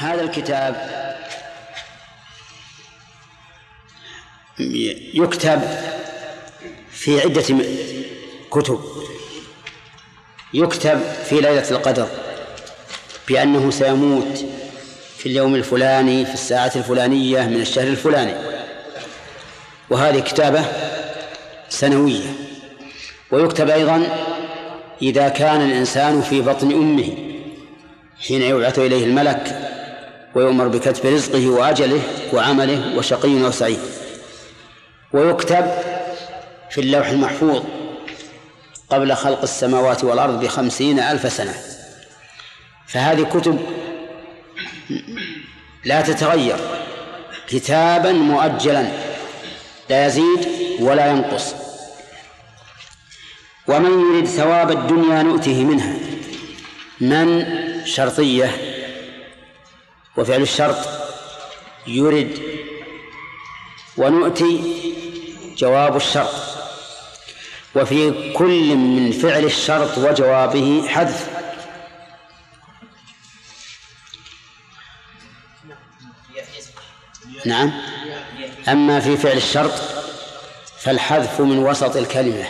هذا الكتاب يكتب في عدة كتب. يكتب في ليلة القدر بأنه سيموت في اليوم الفلاني في الساعة الفلانية من الشهر الفلاني. وهذه كتابة سنوية. ويكتب أيضا إذا كان الإنسان في بطن أمه حين يبعث إليه الملك ويؤمر بكتب رزقه وأجله وعمله وشقي أو سعيد ويكتب في اللوح المحفوظ قبل خلق السماوات والأرض بخمسين ألف سنة. فهذه كتب لا تتغير. كتابا مؤجلا. لا يزيد ولا ينقص. ومن يريد ثواب الدنيا نؤته منها. من؟ شرطية. وفعل الشرط يرد ونؤتي جواب الشرط. وفي كل من فعل الشرط وجوابه حذف. نعم. أما في فعل الشرط فالحذف من وسط الكلمة.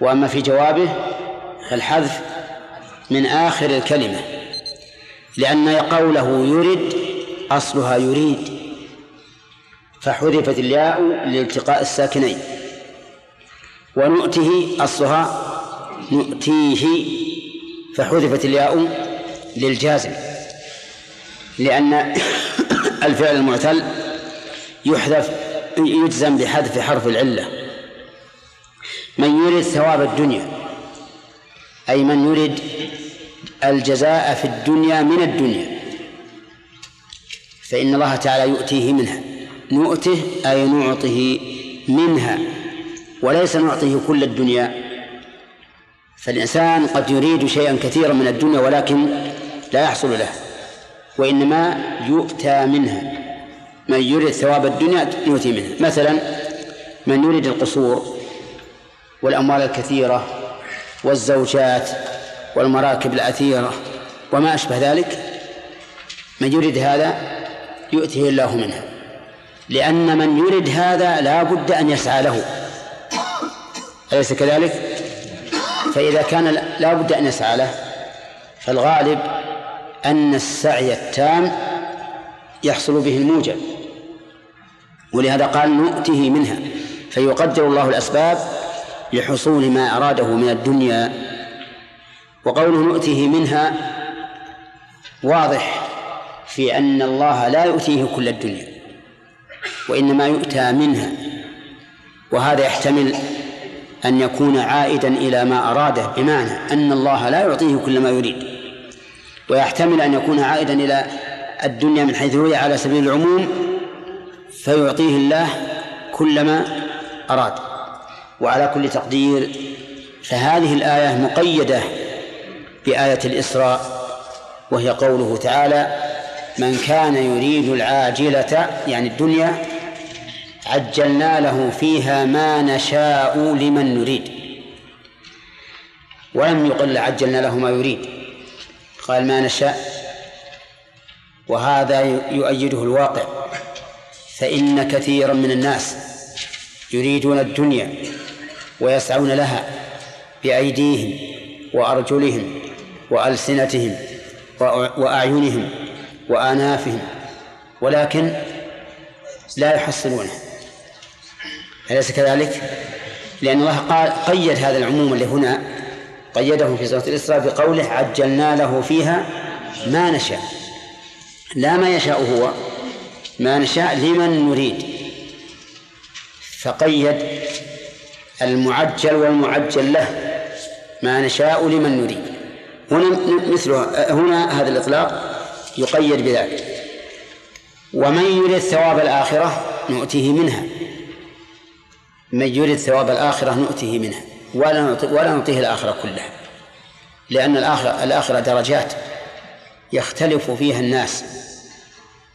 وأما في جوابه فالحذف من آخر الكلمة. لأن قوله يرد أصلها يريد. فحذفت الياء لالتقاء الساكنين. ونؤته أصلها نؤتيه. فحذفت الياء للجازم. لأن الفعل المعتل يحذف يجزم بحذف حرف العلة. من يريد ثواب الدنيا أي من يريد الجزاء في الدنيا من الدنيا. فإن الله تعالى يؤتيه منها. نؤته أي نعطه منها. وليس نعطيه كل الدنيا. فالإنسان قد يريد شيئا كثيرا من الدنيا ولكن لا يحصل له. وإنما يؤتى منها. من يريد ثواب الدنيا يؤتي منها. مثلا من يريد القصور والأموال الكثيرة والزوجات والمراكب الأثيرة وما أشبه ذلك من يريد هذا يؤتيه الله منها لأن من يريد هذا لا بد أن يسعى له أليس كذلك؟ فإذا كان لا بد أن يسعى له فالغالب أن السعي التام يحصل به الموجب ولهذا قال نؤته منها فيقدر الله الأسباب لحصول ما أراده من الدنيا وقوله نؤته منها واضح في أن الله لا يؤتيه كل الدنيا وإنما يؤتى منها وهذا يحتمل أن يكون عائدا إلى ما أراده بمعنى أن الله لا يعطيه كل ما يريد ويحتمل أن يكون عائدا إلى الدنيا من حيث هي على سبيل العموم فيعطيه الله كل ما أراد وعلى كل تقدير فهذه الآية مقيدة بآية الإسراء وهي قوله تعالى من كان يريد العاجلة يعني الدنيا عجلنا له فيها ما نشاء لمن نريد ولم يقل عجلنا له ما يريد قال ما نشاء وهذا يؤيده الواقع فإن كثيرا من الناس يريدون الدنيا ويسعون لها بأيديهم وأرجلهم وألسنتهم وأعينهم وآنافهم ولكن لا يحصلونه. أليس كذلك؟ لأن الله قال قيد هذا العموم اللي هنا قيده في سورة الإسراء بقوله عجلنا له فيها ما نشاء. لا ما يشاء هو ما نشاء لمن نريد. فقيد المعجل والمعجل له ما نشاء لمن نريد. هنا مثله هنا هذا الإطلاق يقيد بذلك. ومن يريد ثواب الآخرة نؤتيه منها. من يريد ثواب الآخرة نؤتيه منها. ولا ولا نعطيه الآخرة كلها. لأن الآخرة الآخرة درجات يختلف فيها الناس.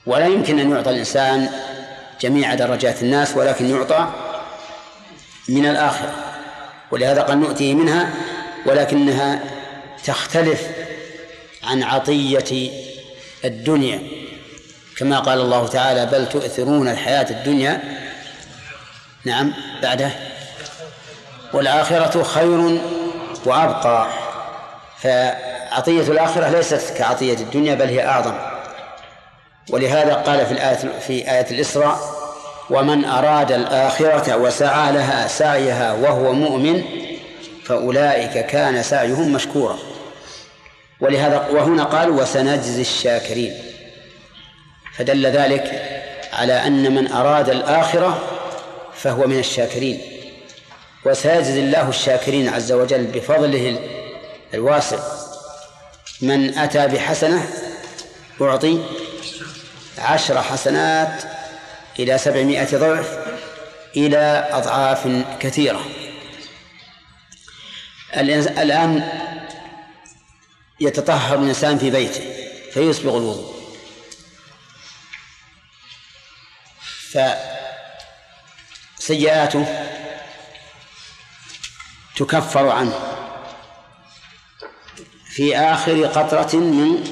ولا يمكن أن يعطى الإنسان جميع درجات الناس ولكن يعطى من الآخرة. ولهذا قال نؤتيه منها ولكنها تختلف عن عطية الدنيا. كما قال الله تعالى بل تؤثرون الحياة الدنيا. نعم بعده. والآخرة خير وأبقى. فعطية الآخرة ليست كعطية الدنيا بل هي أعظم. ولهذا قال في الآية في آية الإسراء ومن أراد الآخرة وسعى لها سعيها وهو مؤمن فأولئك كان سعيهم مشكورا. ولهذا وهنا قال وسنجزي الشاكرين. فدل ذلك على أن من أراد الآخرة فهو من الشاكرين. وسيجزي الله الشاكرين عز وجل بفضله الواسع. من أتى بحسنة أعطي عشر حسنات إلى سبعمائة ضعف إلى أضعاف كثيرة. الآن يتطهر الإنسان في بيته فيسبغ الوضوء. فسيئاته تكفر عنه. في آخر قطرة من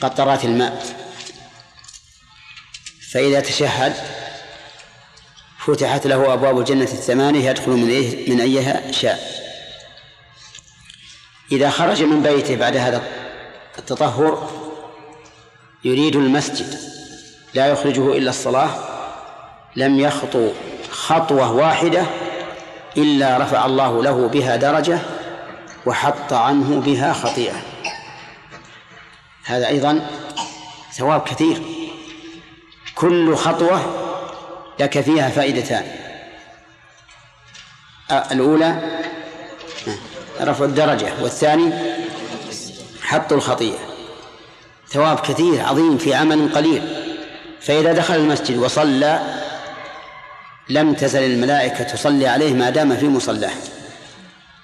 قطرات الماء. فإذا تشهد فتحت له أبواب الجنة الثمانية يدخل من أيه؟ من أيها؟ شاء. إذا خرج من بيته بعد هذا التطهر يريد المسجد لا يخرجه إلا الصلاة لم يخطو خطوة واحدة إلا رفع الله له بها درجة وحط عنه بها خطيئة. هذا أيضا ثواب كثير. كل خطوة لك فيها فائدتان. الأولى رفع الدرجة والثاني حط الخطيئة. ثواب كثير عظيم في عمل قليل. فإذا دخل المسجد وصلى لم تزل الملائكة تصلي عليه ما دام في مصلاه.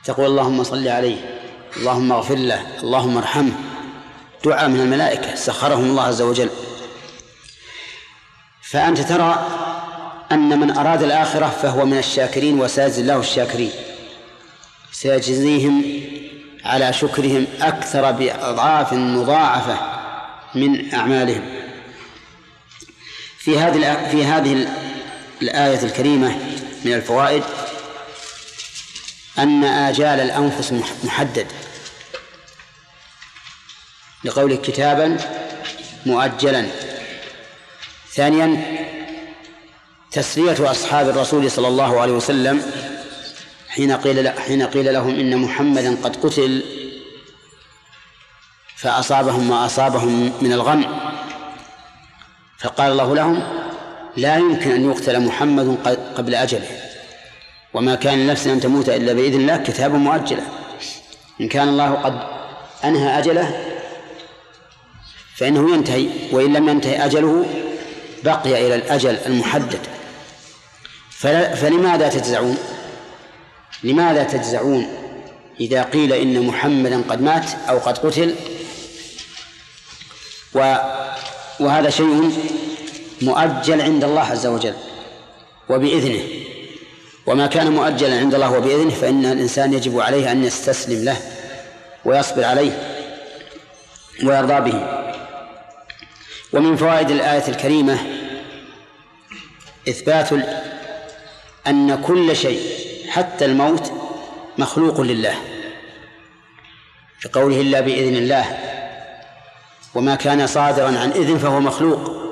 تقول اللهم صل عليه اللهم اغفر له اللهم ارحمه. دعاء من الملائكة سخرهم الله عز وجل. فأنت ترى أن من أراد الآخرة فهو من الشاكرين وسيجزي الله الشاكرين. سيجزيهم على شكرهم أكثر بأضعاف مضاعفة من أعمالهم. في هذه في هذه الآية الكريمة من الفوائد أن آجال الأنفس محدد. لقول كتابا مؤجلا. ثانيا تسلية أصحاب الرسول صلى الله عليه وسلم حين قيل حين قيل لهم إن محمدا قد قتل فأصابهم ما أصابهم من الغم. فقال الله لهم لا يمكن أن يقتل محمد قبل أجله. وما كان نفس أن تموت إلا بإذن الله كتابا مؤجلا. إن كان الله قد أنهى أجله فإنه ينتهي. وإن لم ينتهي أجله بقي إلى الأجل المحدد. فلماذا تجزعون؟ لماذا تجزعون؟ إذا قيل إن محمدا قد مات أو قد قتل. و وهذا شيء مؤجل عند الله عز وجل وبإذنه. وما كان مؤجلا عند الله وبإذنه فإن الإنسان يجب عليه أن يستسلم له ويصبر عليه ويرضى به. ومن فوائد الآية الكريمة إثبات أن كل شيء حتى الموت مخلوق لله كقوله إلا بإذن الله وما كان صادرا عن إذن فهو مخلوق.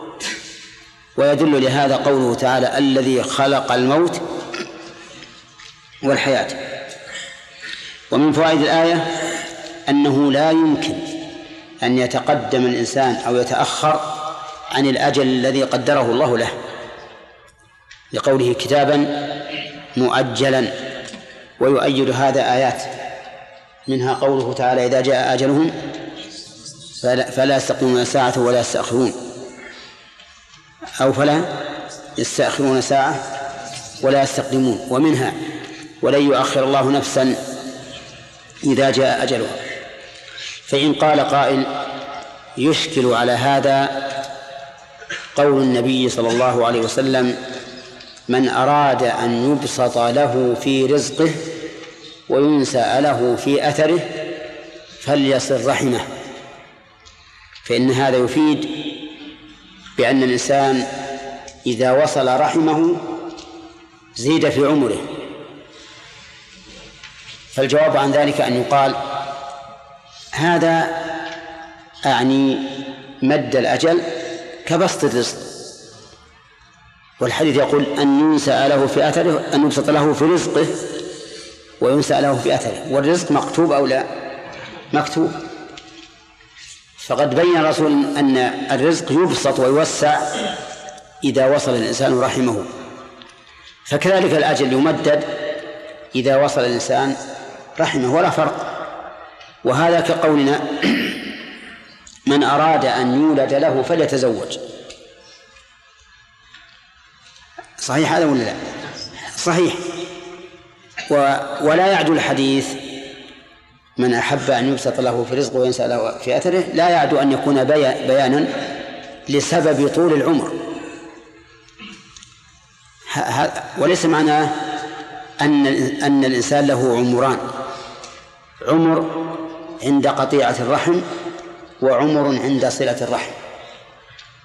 ويدل لهذا قوله تعالى الذي خلق الموت والحياة. ومن فوائد الآية أنه لا يمكن أن يتقدم الإنسان أو يتأخر عن الأجل الذي قدره الله له لقوله كتابا مؤجلا ويؤيد هذا آيات. منها قوله تعالى إذا جاء أجلهم فلا, فلا يستقيمون ساعة ولا يستأخرون. أو فلا يستأخرون ساعة ولا يستقدمون. ومنها ولن يؤخر الله نفسا إذا جاء أجلها. فإن قال قائل يشكل على هذا قول النبي صلى الله عليه وسلم من أراد أن يبسط له في رزقه وينسى له في أثره فليصل رحمه. فإن هذا يفيد بأن الإنسان إذا وصل رحمه زيد في عمره. فالجواب عن ذلك أن يقال هذا أعني مد الأجل كبسط الرزق. والحديث يقول أن ينسأ له في أثره أن يبسط له في رزقه وينسأ له في أثره والرزق مكتوب أو لا؟ مكتوب. فقد بين الرسول أن الرزق يبسط ويوسع إذا وصل الإنسان رحمه. فكذلك الأجل يمدد إذا وصل الإنسان رحمه ولا فرق. وهذا كقولنا من أراد أن يولد له فليتزوج. صحيح هذا ولا لا؟ صحيح. و ولا يعدو الحديث من أحب أن يبسط له في رزقه وينسى له في أثره لا يعدو أن يكون بيانا لسبب طول العمر. وليس معناه أن أن الإنسان له عمران. عمر عند قطيعة الرحم وعمر عند صلة الرحم.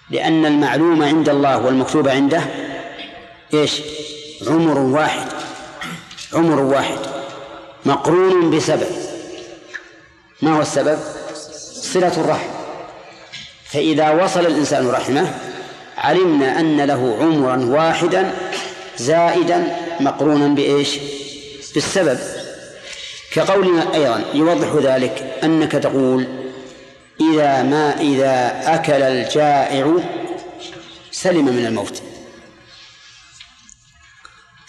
لأن المعلوم عند الله والمكتوب عنده إيش؟ عمر واحد عمر واحد مقرون بسبب ما هو السبب؟ صلة الرحم فإذا وصل الإنسان رحمه علمنا أن له عمرا واحدا زائدا مقرونا بإيش؟ بالسبب كقولنا أيضا يوضح ذلك أنك تقول إذا ما إذا أكل الجائع سلم من الموت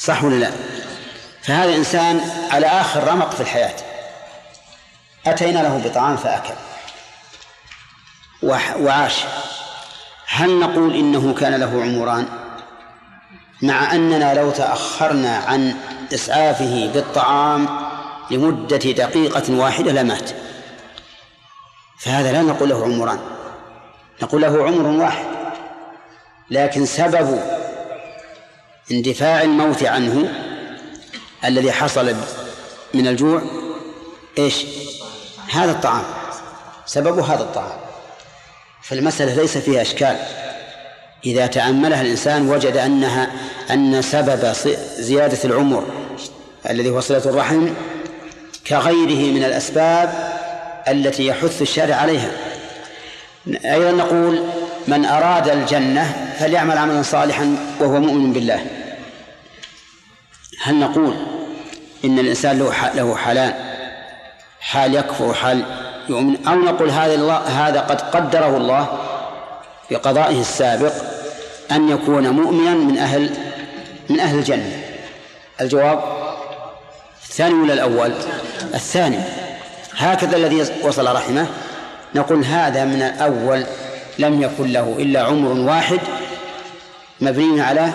صح ولا لا؟ فهذا إنسان على آخر رمق في الحياة. أتينا له بطعام فأكل. وعاش. هل نقول إنه كان له عمران؟ مع أننا لو تأخرنا عن إسعافه بالطعام لمدة دقيقة واحدة لمات فهذا لا نقول له عمران. نقول له عمر واحد. لكن سبب اندفاع الموت عنه الذي حصل من الجوع إيش؟ هذا الطعام. سبب هذا الطعام. فالمسألة ليس فيها إشكال. إذا تأملها الإنسان وجد أنها أن سبب زيادة العمر الذي هو صلة الرحم كغيره من الأسباب التي يحث الشارع عليها. أيضا نقول من أراد الجنة فليعمل عملا صالحا وهو مؤمن بالله. هل نقول إن الإنسان له له حالان حال يكفر وحال يؤمن؟ أو نقول هذا الله هذا قد قدره الله بقضائه السابق أن يكون مؤمنا من أهل من أهل الجنة. الجواب الثاني ولا الأول؟ الثاني. هكذا الذي وصل رحمه نقول هذا من الأول لم يكن له إلا عمر واحد مبني على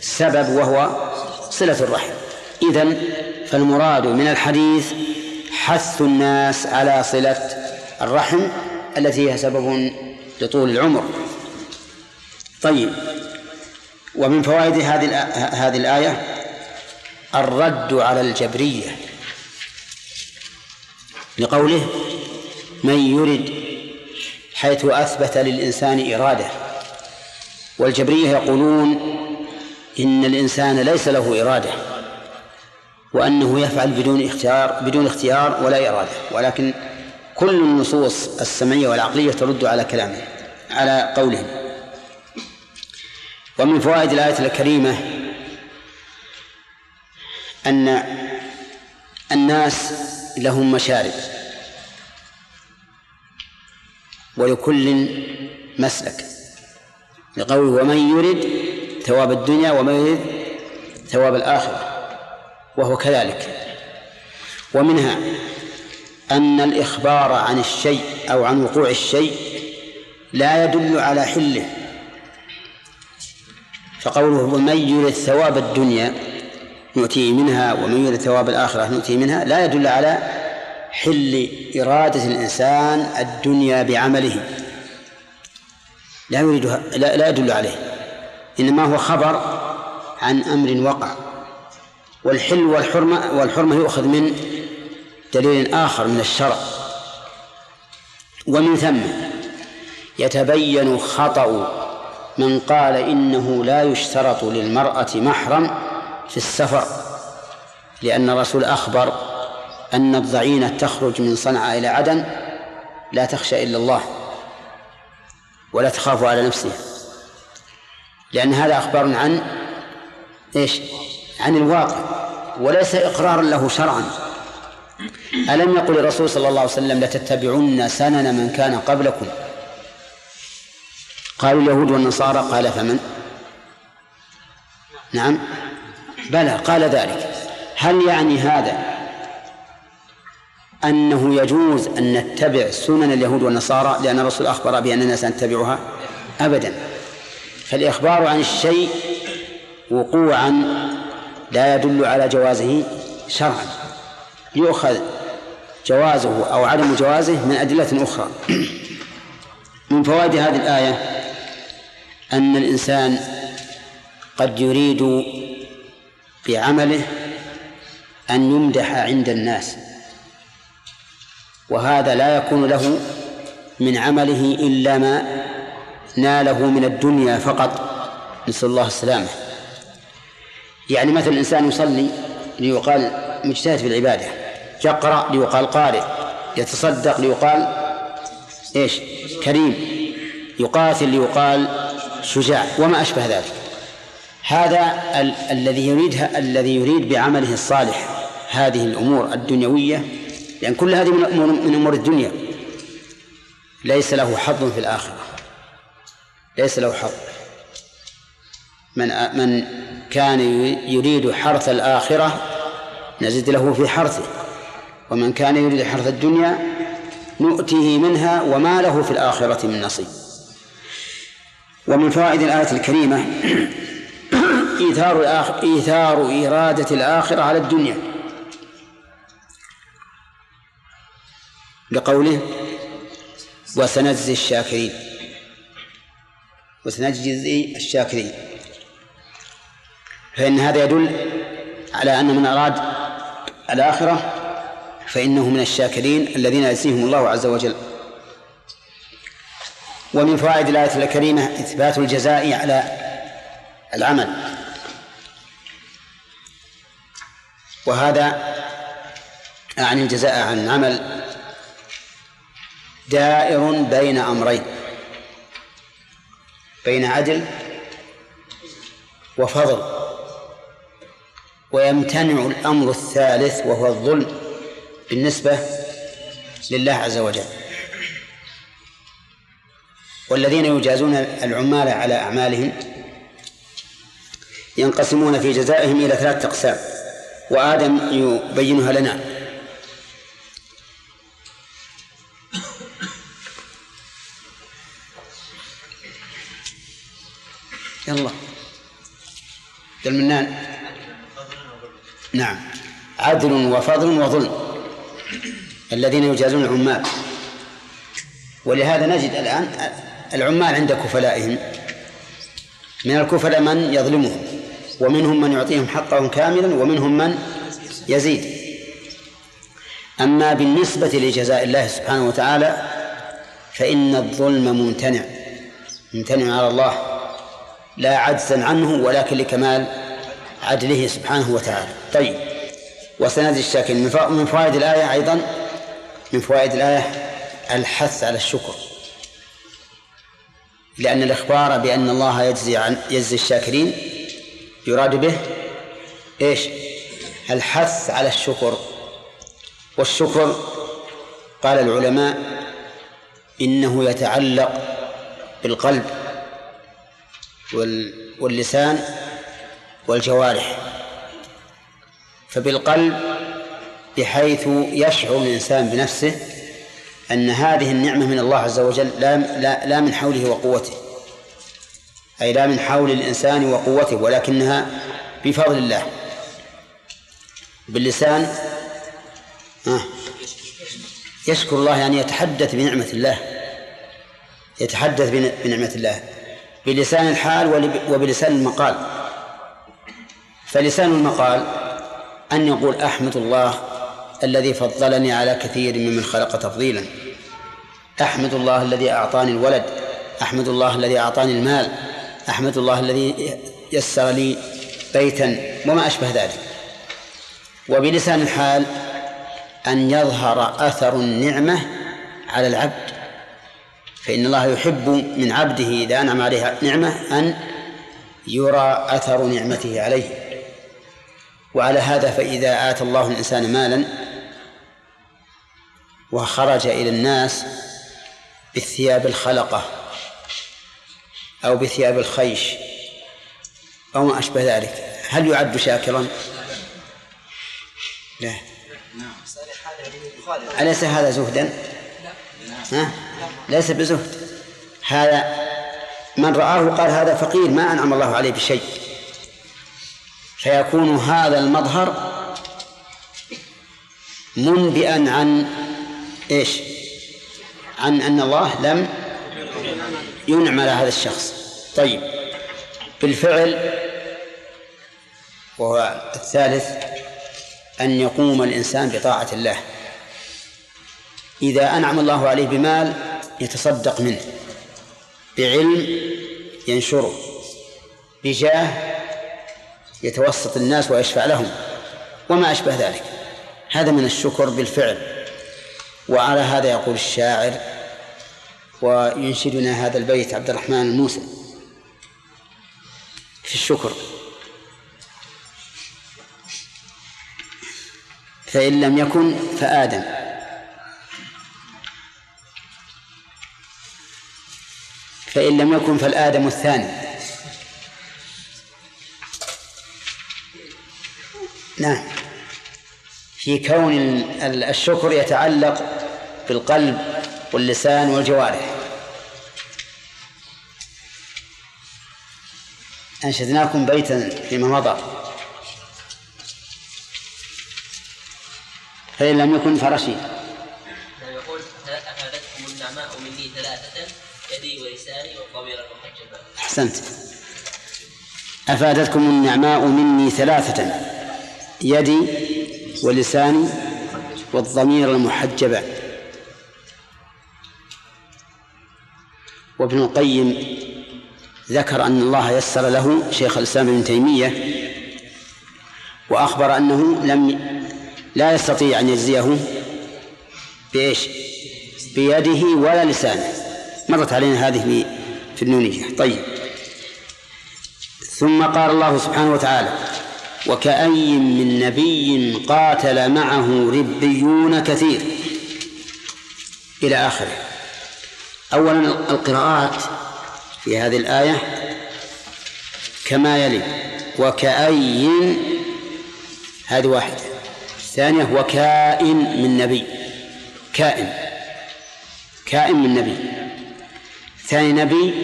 سبب وهو صلة الرحم. إذن فالمراد من الحديث حث الناس على صلة الرحم التي هي سبب لطول العمر. طيب ومن فوائد هذه هذه الآية الرد على الجبرية لقوله من يرد حيث أثبت للإنسان إرادة. والجبرية يقولون إن الإنسان ليس له إرادة وأنه يفعل بدون اختيار بدون اختيار ولا إرادة. ولكن كل النصوص السمعية والعقلية ترد على كلامه على قولهم ومن فوائد الآية الكريمة أن الناس لهم مشارب ولكل مسلك. لقوله ومن يرد ثواب الدنيا ومن يرد ثواب الآخرة وهو كذلك. ومنها أن الإخبار عن الشيء أو عن وقوع الشيء لا يدل على حله. فقوله ومن يرد ثواب الدنيا نؤتيه منها ومن يرد ثواب الآخرة نؤتيه منها لا يدل على حل إرادة الإنسان الدنيا بعمله. لا يريدها لا, لا يدل عليه. إنما هو خبر عن أمر وقع. والحل والحرمة والحرمة يؤخذ من دليل آخر من الشرع. ومن ثم يتبين خطأ من قال إنه لا يشترط للمرأة محرم في السفر لأن الرسول أخبر أن الضعينة تخرج من صنعاء إلى عدن لا تخشى إلا الله ولا تخاف على نفسها. لأن هذا أخبار عن إيش؟ عن الواقع وليس إقرارا له شرعا. ألم يقل الرسول صلى الله عليه وسلم لتتبعن سنن من كان قبلكم؟ قالوا اليهود والنصارى. قال فمن؟ نعم. بلى قال ذلك. هل يعني هذا أنه يجوز أن نتبع سنن اليهود والنصارى لأن الرسول أخبر بأننا سنتبعها؟ أبدا. فالإخبار عن الشيء وقوعا لا يدل على جوازه شرعا. يؤخذ جوازه أو عدم جوازه من أدلة أخرى. من فوائد هذه الآية أن الإنسان قد يريد بعمله أن يمدح عند الناس وهذا لا يكون له من عمله إلا ما ناله من الدنيا فقط. نسأل الله السلامة. يعني مثلا الإنسان يصلي ليقال مجتهد في العبادة. يقرأ ليقال قارئ. يتصدق ليقال إيش؟ كريم. يقاتل ليقال شجاع. وما أشبه ذلك. هذا ال- الذي يريدها الذي يريد بعمله الصالح. هذه الأمور الدنيوية. لأن كل هذه من أمور من أمور الدنيا. ليس له حظ في الآخرة. ليس له حظ. من من كان يريد حرث الآخرة نزد له في حرثه. ومن كان يريد حرث الدنيا نؤتيه منها وما له في الآخرة من نصيب. ومن فوائد الآية الكريمة إيثار إيثار إرادة الآخرة على الدنيا. لقوله وسنجزي الشاكرين. وسنجزي الشاكرين. فإن هذا يدل على أن من أراد الآخرة فإنه من الشاكرين الذين يجزيهم الله عز وجل. ومن فوائد الآية الكريمة إثبات الجزاء على العمل. وهذا أعني الجزاء عن العمل دائر بين أمرين. بين عدل وفضل ويمتنع الأمر الثالث وهو الظلم بالنسبة لله عز وجل. والذين يجازون العمال على أعمالهم ينقسمون في جزائهم إلى ثلاثة أقسام وآدم يبينها لنا. يلا. المنان نعم. عدل وفضل وظلم. الذين يجازون العمال. ولهذا نجد الآن العمال عند كفلائهم. من الكفلاء من يظلمهم. ومنهم من يعطيهم حقهم كاملا ومنهم من يزيد. أما بالنسبة لجزاء الله سبحانه وتعالى فإن الظلم ممتنع. ممتنع على الله. لا عجزا عنه ولكن لكمال عدله سبحانه وتعالى. طيب. وسنجزي الشاكرين. من فوائد الآية أيضا من فوائد الآية الحث على الشكر. لأن الإخبار بأن الله يجزي عن يجزي الشاكرين يراد به إيش؟ الحث على الشكر. والشكر قال العلماء إنه يتعلق بالقلب. واللسان والجوارح. فبالقلب بحيث يشعر الإنسان بنفسه أن هذه النعمة من الله عز وجل لا, لا, لا من حوله وقوته. أي لا من حول الإنسان وقوته ولكنها بفضل الله. باللسان آه يشكر الله يعني يتحدث بنعمة الله. يتحدث بنعمة الله. بلسان الحال وبلسان المقال. فلسان المقال أن يقول أحمد الله الذي فضلني على كثير ممن خلق تفضيلا. أحمد الله الذي أعطاني الولد. أحمد الله الذي أعطاني المال. أحمد الله الذي يسر لي بيتا. وما أشبه ذلك. وبلسان الحال أن يظهر أثر النعمة على العبد. فإن الله يحب من عبده إذا أنعم عليه نعمة أن يرى أثر نعمته عليه وعلى هذا فإذا آتى الله الإنسان مالا وخرج إلى الناس بالثياب الخلقة أو بثياب الخيش أو ما أشبه ذلك هل يعد شاكرا؟ لا أليس هذا زهدا؟ ها؟ ليس بزهد. هذا من رآه قال هذا فقير ما أنعم الله عليه بشيء. فيكون هذا المظهر منبئا عن إيش؟ عن أن الله لم ينعم على هذا الشخص. طيب. بالفعل وهو الثالث أن يقوم الإنسان بطاعة الله. إذا أنعم الله عليه بمال يتصدق منه بعلم ينشره بجاه يتوسط الناس ويشفع لهم وما أشبه ذلك. هذا من الشكر بالفعل. وعلى هذا يقول الشاعر وينشدنا هذا البيت عبد الرحمن الموسى في الشكر. فإن لم يكن فآدم. فإن لم يكن فالآدم الثاني. نعم. في كون الشكر يتعلق بالقلب واللسان والجوارح. أنشدناكم بيتا فيما مضى. فإن لم يكن فرشيد يقول أفادتكم النعماء مني ثلاثة يدي ولساني والضمير المحجبة أحسنت. أفادتكم النعماء مني ثلاثة يدي ولساني والضمير المحجبة وابن القيم ذكر أن الله يسر له شيخ الإسلام ابن تيمية وأخبر أنه لم لا يستطيع أن يجزيه بإيش؟ بيده ولا لسانه. مرت علينا هذه في النونية. طيب. ثم قال الله سبحانه وتعالى وكأي من نبي قاتل معه ربيون كثير. إلى آخره. أولا القراءات في هذه الآية كما يلي وكأي هذه واحدة. الثانية وكائن من نبي. كائن. كائن من نبي. ثاني نبي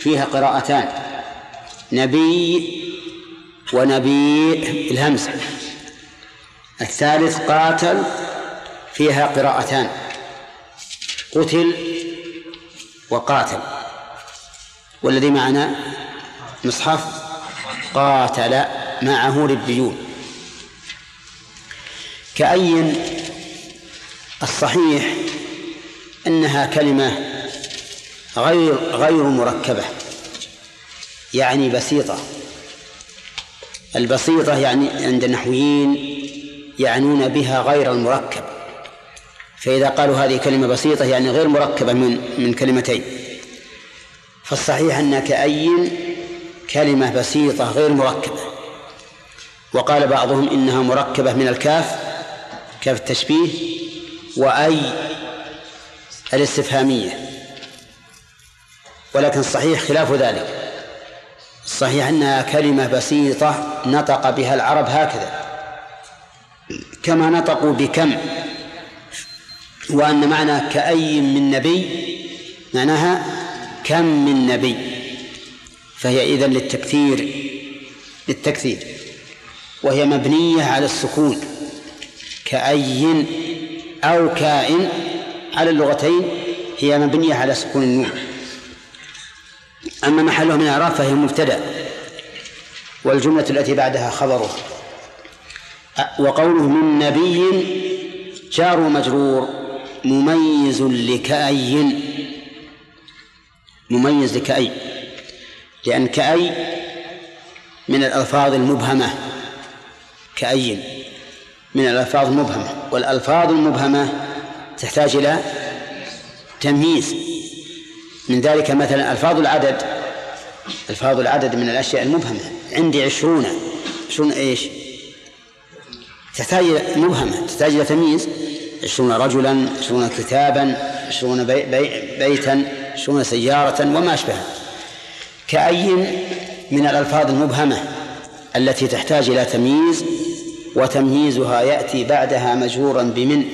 فيها قراءتان. نبي ونبي الهمزة. الثالث قاتل فيها قراءتان. قتل وقاتل. والذي معنا مصحف قاتل معه ربيون كأي الصحيح أنها كلمة غير غير مركبة؟ يعني بسيطة. البسيطة يعني عند النحويين يعنون بها غير المركب. فإذا قالوا هذه كلمة بسيطة يعني غير مركبة من من كلمتين. فالصحيح أن كأي كلمة بسيطة غير مركبة. وقال بعضهم إنها مركبة من الكاف كاف التشبيه وأي الاستفهامية. ولكن الصحيح خلاف ذلك. الصحيح أنها كلمة بسيطة نطق بها العرب هكذا. كما نطقوا بكم. وأن معنى كأي من نبي معناها كم من نبي. فهي إذن للتكثير للتكثير. وهي مبنية على السكون. كأي أو كائن على اللغتين هي مبنية على سكون النون. أما محلها من الإعراب فهي مبتدأ والجملة التي بعدها خبره. وقوله من نبي جار مجرور مميز لكأي؟ مميز لكأي؟ لأن كأي من الألفاظ المبهمة. كأي من الألفاظ المبهمة. والألفاظ المبهمة تحتاج إلى تمييز. من ذلك مثلا ألفاظ العدد ألفاظ العدد من الأشياء المبهمة. عندي عشرون عشرون إيش؟ تحتاج مبهمة تحتاج إلى تمييز. عشرون رجلا عشرون كتابا عشرون بي بي بيتا عشرون سيارة وما أشبهها. كأي من الألفاظ المبهمة التي تحتاج إلى تمييز وتمييزها يأتي بعدها مجرورا بمن؟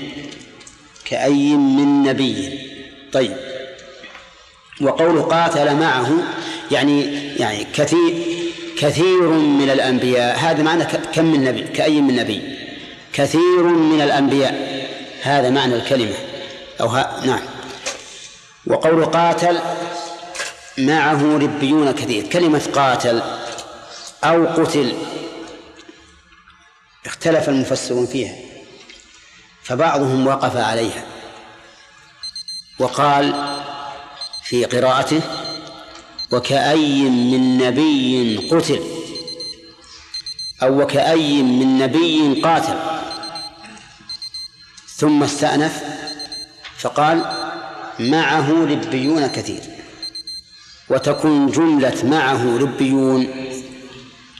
كأي من نبي. طيب. وقول قاتل معه يعني يعني كثير كثير من الأنبياء هذا معنى كم من نبي كأي من نبي؟ كثير من الأنبياء هذا معنى الكلمة. أو ها نعم. وقول قاتل معه ربيون كثير. كلمة قاتل أو قتل اختلف المفسرون فيها فبعضهم وقف عليها. وقال في قراءته وكأي من نبي قتل أو وكأي من نبي قاتل. ثم استأنف فقال معه ربيون كثير وتكون جملة معه ربيون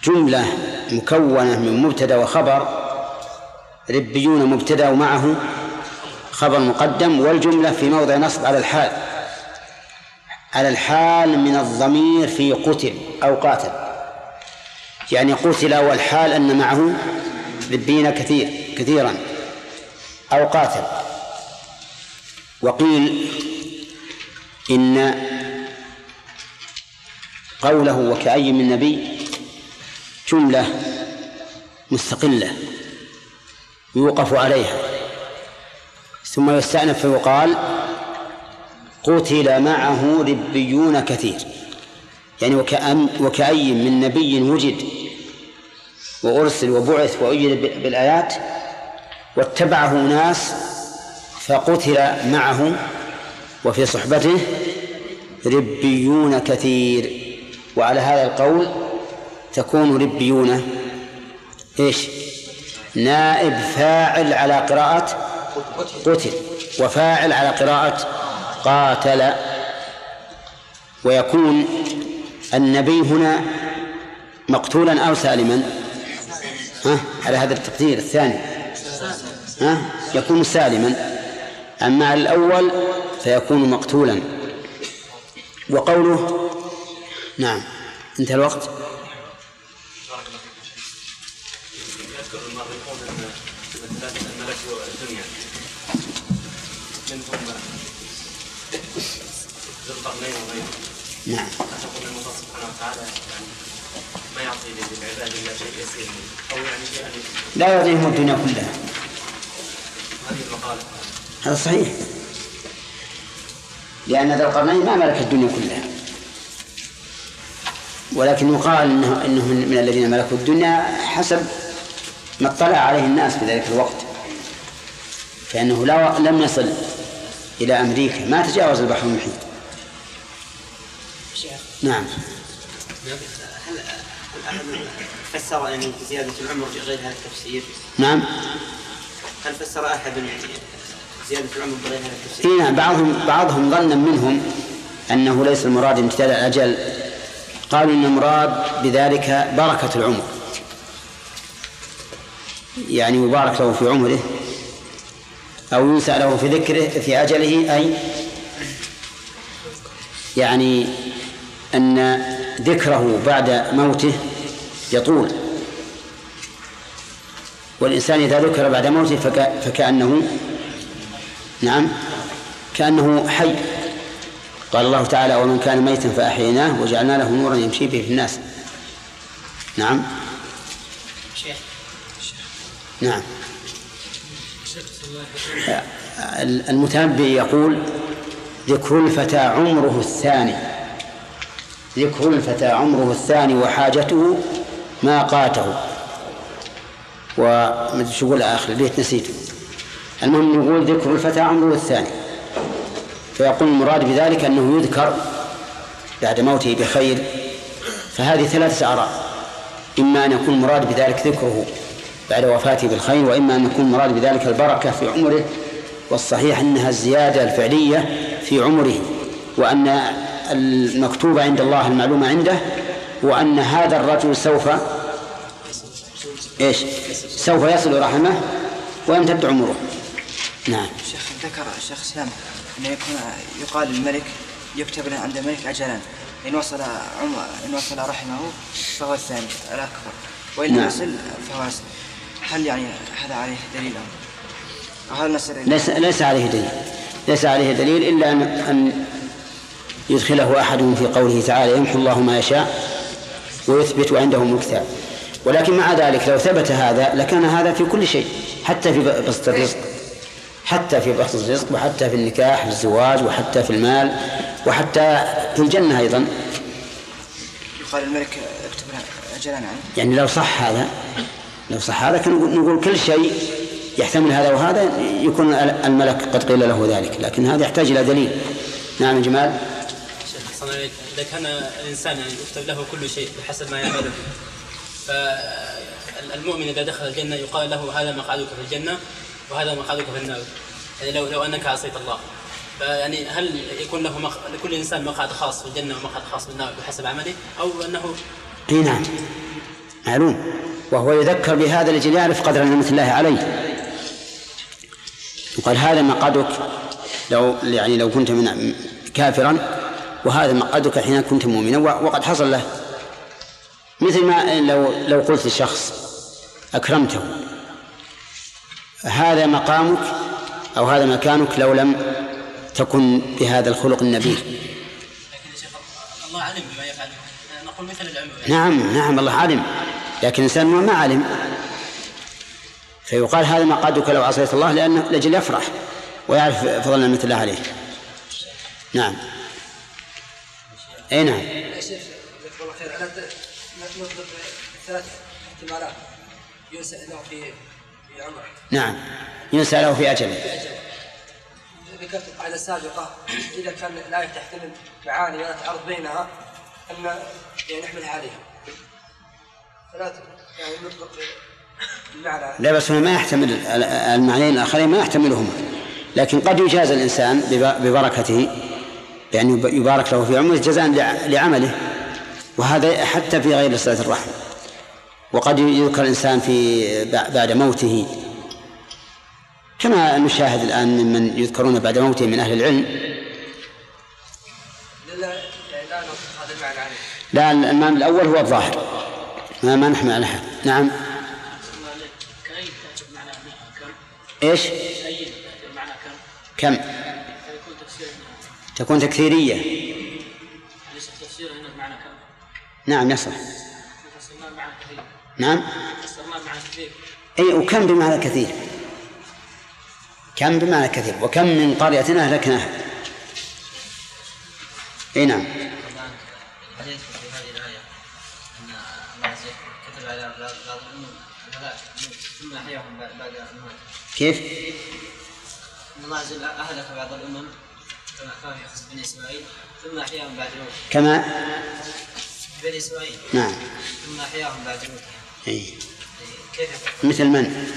جملة مكونة من مبتدأ وخبر ربيون مبتدأ ومعه خبر مقدم والجملة في موضع نصب على الحال. على الحال من الضمير في قتل أو قاتل. يعني قتل والحال أن معه ربين كثير كثيرا أو قاتل. وقيل إن قوله وكأي من نبي جملة مستقلة يوقف عليها. ثم يستأنف فيقال قتل معه ربيون كثير. يعني وكأن وكأي من نبي وجد وأرسل وبعث وأيد بالآيات واتبعه ناس فقتل معه وفي صحبته ربيون كثير. وعلى هذا القول تكون ربيون إيش؟ نائب فاعل على قراءة قتل. وفاعل على قراءة قاتل ويكون النبي هنا مقتولا أو سالما. ها؟ على هذا التقدير الثاني. ها؟ يكون سالما. أما الأول فيكون مقتولا. وقوله؟ نعم. انتهى الوقت يذكر المؤرخون ان الملك الدنيا منهم ذو القرنين وغيره نعم. تقول أن الله سبحانه وتعالى يعني ما يعطي للعباد إلا شيء يسير أو يعني شيئا لا يعطيهم الدنيا كلها. هذه المقالة. هذا صحيح. لأن ذا القرنين ما ملك الدنيا كلها. ولكن يقال انه انه من الذين ملكوا الدنيا حسب ما اطلع عليه الناس في ذلك الوقت. فإنه لا لم يصل إلى أمريكا. ما تجاوز البحر المحيط. نعم. هل احد فسر يعني زيادة العمر بغير هذا التفسير؟ نعم. هل فسر أحد يعني زيادة العمر بغير هذا التفسير؟ اي نعم. بعضهم بعضهم ظنا منهم أنه ليس المراد امتداد الأجل. قالوا إن المراد بذلك بركة العمر. يعني يبارك له في عمره أو ينسى له في ذكره في أجله أي؟ يعني أن ذكره بعد موته يطول. والإنسان إذا ذكر بعد موته فكأنه نعم كأنه حي. قال الله تعالى ومن كان ميتا فأحييناه وجعلنا له نورا يمشي به في الناس. نعم. شيخ نعم. المتنبي يقول ذكر الفتى عمره الثاني. ذكر الفتى عمره الثاني وحاجته ما قاته. ومدري شو يقول آخر ليت نسيته المهم نقول ذكر الفتى عمره الثاني. فيقول المراد بذلك أنه يذكر بعد موته بخير. فهذه ثلاثة آراء. إما أن يكون المراد بذلك ذكره بعد وفاته بالخير وإما أن يكون المراد بذلك البركة في عمره والصحيح أنها الزيادة الفعلية في عمره وأن المكتوب عند الله المعلومة عنده وأن هذا الرجل سوف إيش؟ سوف يصل رحمه ويمتد عمره. نعم. شيخ ذكر الشيخ اسلام انه يكون يقال للملك يكتب له عند الملك اجلان إن وصل عمر إن وصل رحمه فهو الثاني الأكبر وإن لم نعم. يصل فهو. هل يعني هذا عليه دليل أو هل ليس ليس عليه دليل ليس عليه دليل إلا أن أن يدخله احدهم في قوله تعالى يمحو الله ما يشاء ويثبت عنده الكتاب ولكن مع ذلك لو ثبت هذا لكان هذا في كل شيء حتى في بسط الرزق حتى في بسط الرزق وحتى في النكاح في الزواج وحتى في المال وحتى في الجنة أيضا. يقال الملك اكتب اجلان يعني لو صح هذا لو صح هذا كان نقول- كل شيء يحتمل هذا وهذا يكون الملك قد قيل له ذلك لكن هذا يحتاج إلى دليل. نعم جمال؟ شيخ حسن عليك إذا كان الإنسان يعني يكتب له كل شيء بحسب ما يعمله. فالمؤمن إذا دخل الجنة يقال له هذا مقعدك في الجنة وهذا مقعدك في النار. يعني لو لو أنك عصيت الله. فيعني هل يكون له مق... لكل إنسان مقعد خاص في الجنة ومقعد خاص في النار بحسب عمله؟ أو أنه إي نعم. معلوم. وهو يذكر بهذا لجل يعرف قدر نعمة الله عليه. يقال هذا مقعدك. لو يعني لو كنت من كافرا وهذا مقعدك حين كنت مؤمنا وقد حصل له. مثل ما لو لو قلت لشخص أكرمته. هذا مقامك أو هذا مكانك لو لم تكن بهذا الخلق النبيل. الله علم بما يفعل نقول مثل العلم نعم نعم الله علم لكن الإنسان ما علم فيقال هذا مقعدك لو عصيت الله لأنه لأجل يفرح ويعرف فضل نعمة الله عليه. نعم. أي نعم. يا شيخ جزاك الله خير. أنا نطلب ثلاث احتمالات. ينسى له في في عمره نعم. ينسى له في أجله. ذكرت القاعده السابقه إذا كان الآية تحتمل معاني ولا تعارض بينها أن يعني نحملها عليها. ثلاث يعني نطلق المعنى لا بس هو ما يحتمل المعنيين الآخرين ما يحتملهما. لكن قد يجاز الإنسان بب- ببركته يب- يبارك له في عمره جزاء لع- لعمله وهذا حتى في غير صلة الرحم. وقد يذكر الإنسان في بعد موته. كما نشاهد الآن ممن يذكرون بعد موته من أهل العلم. لا يعني المعنى الأول هو الظاهر. ما ما نحمل على أحد نعم. بمعنى كم؟ تكون تكثيرية ليس تفسير هنا بمعنى كم نعم يصح نعم. أي وكم بمعنى كثير؟ كم بمعنى كثير؟ وكم من قرية أهلكناها؟ أي نعم. كيف؟ الله عز وجل أهلك بعض الأمم ثم أحياهم بعد موتهم كما؟ بني إسماعيل نعم. ثم أحياهم بعد موتهم أي. كيف؟ مثل من؟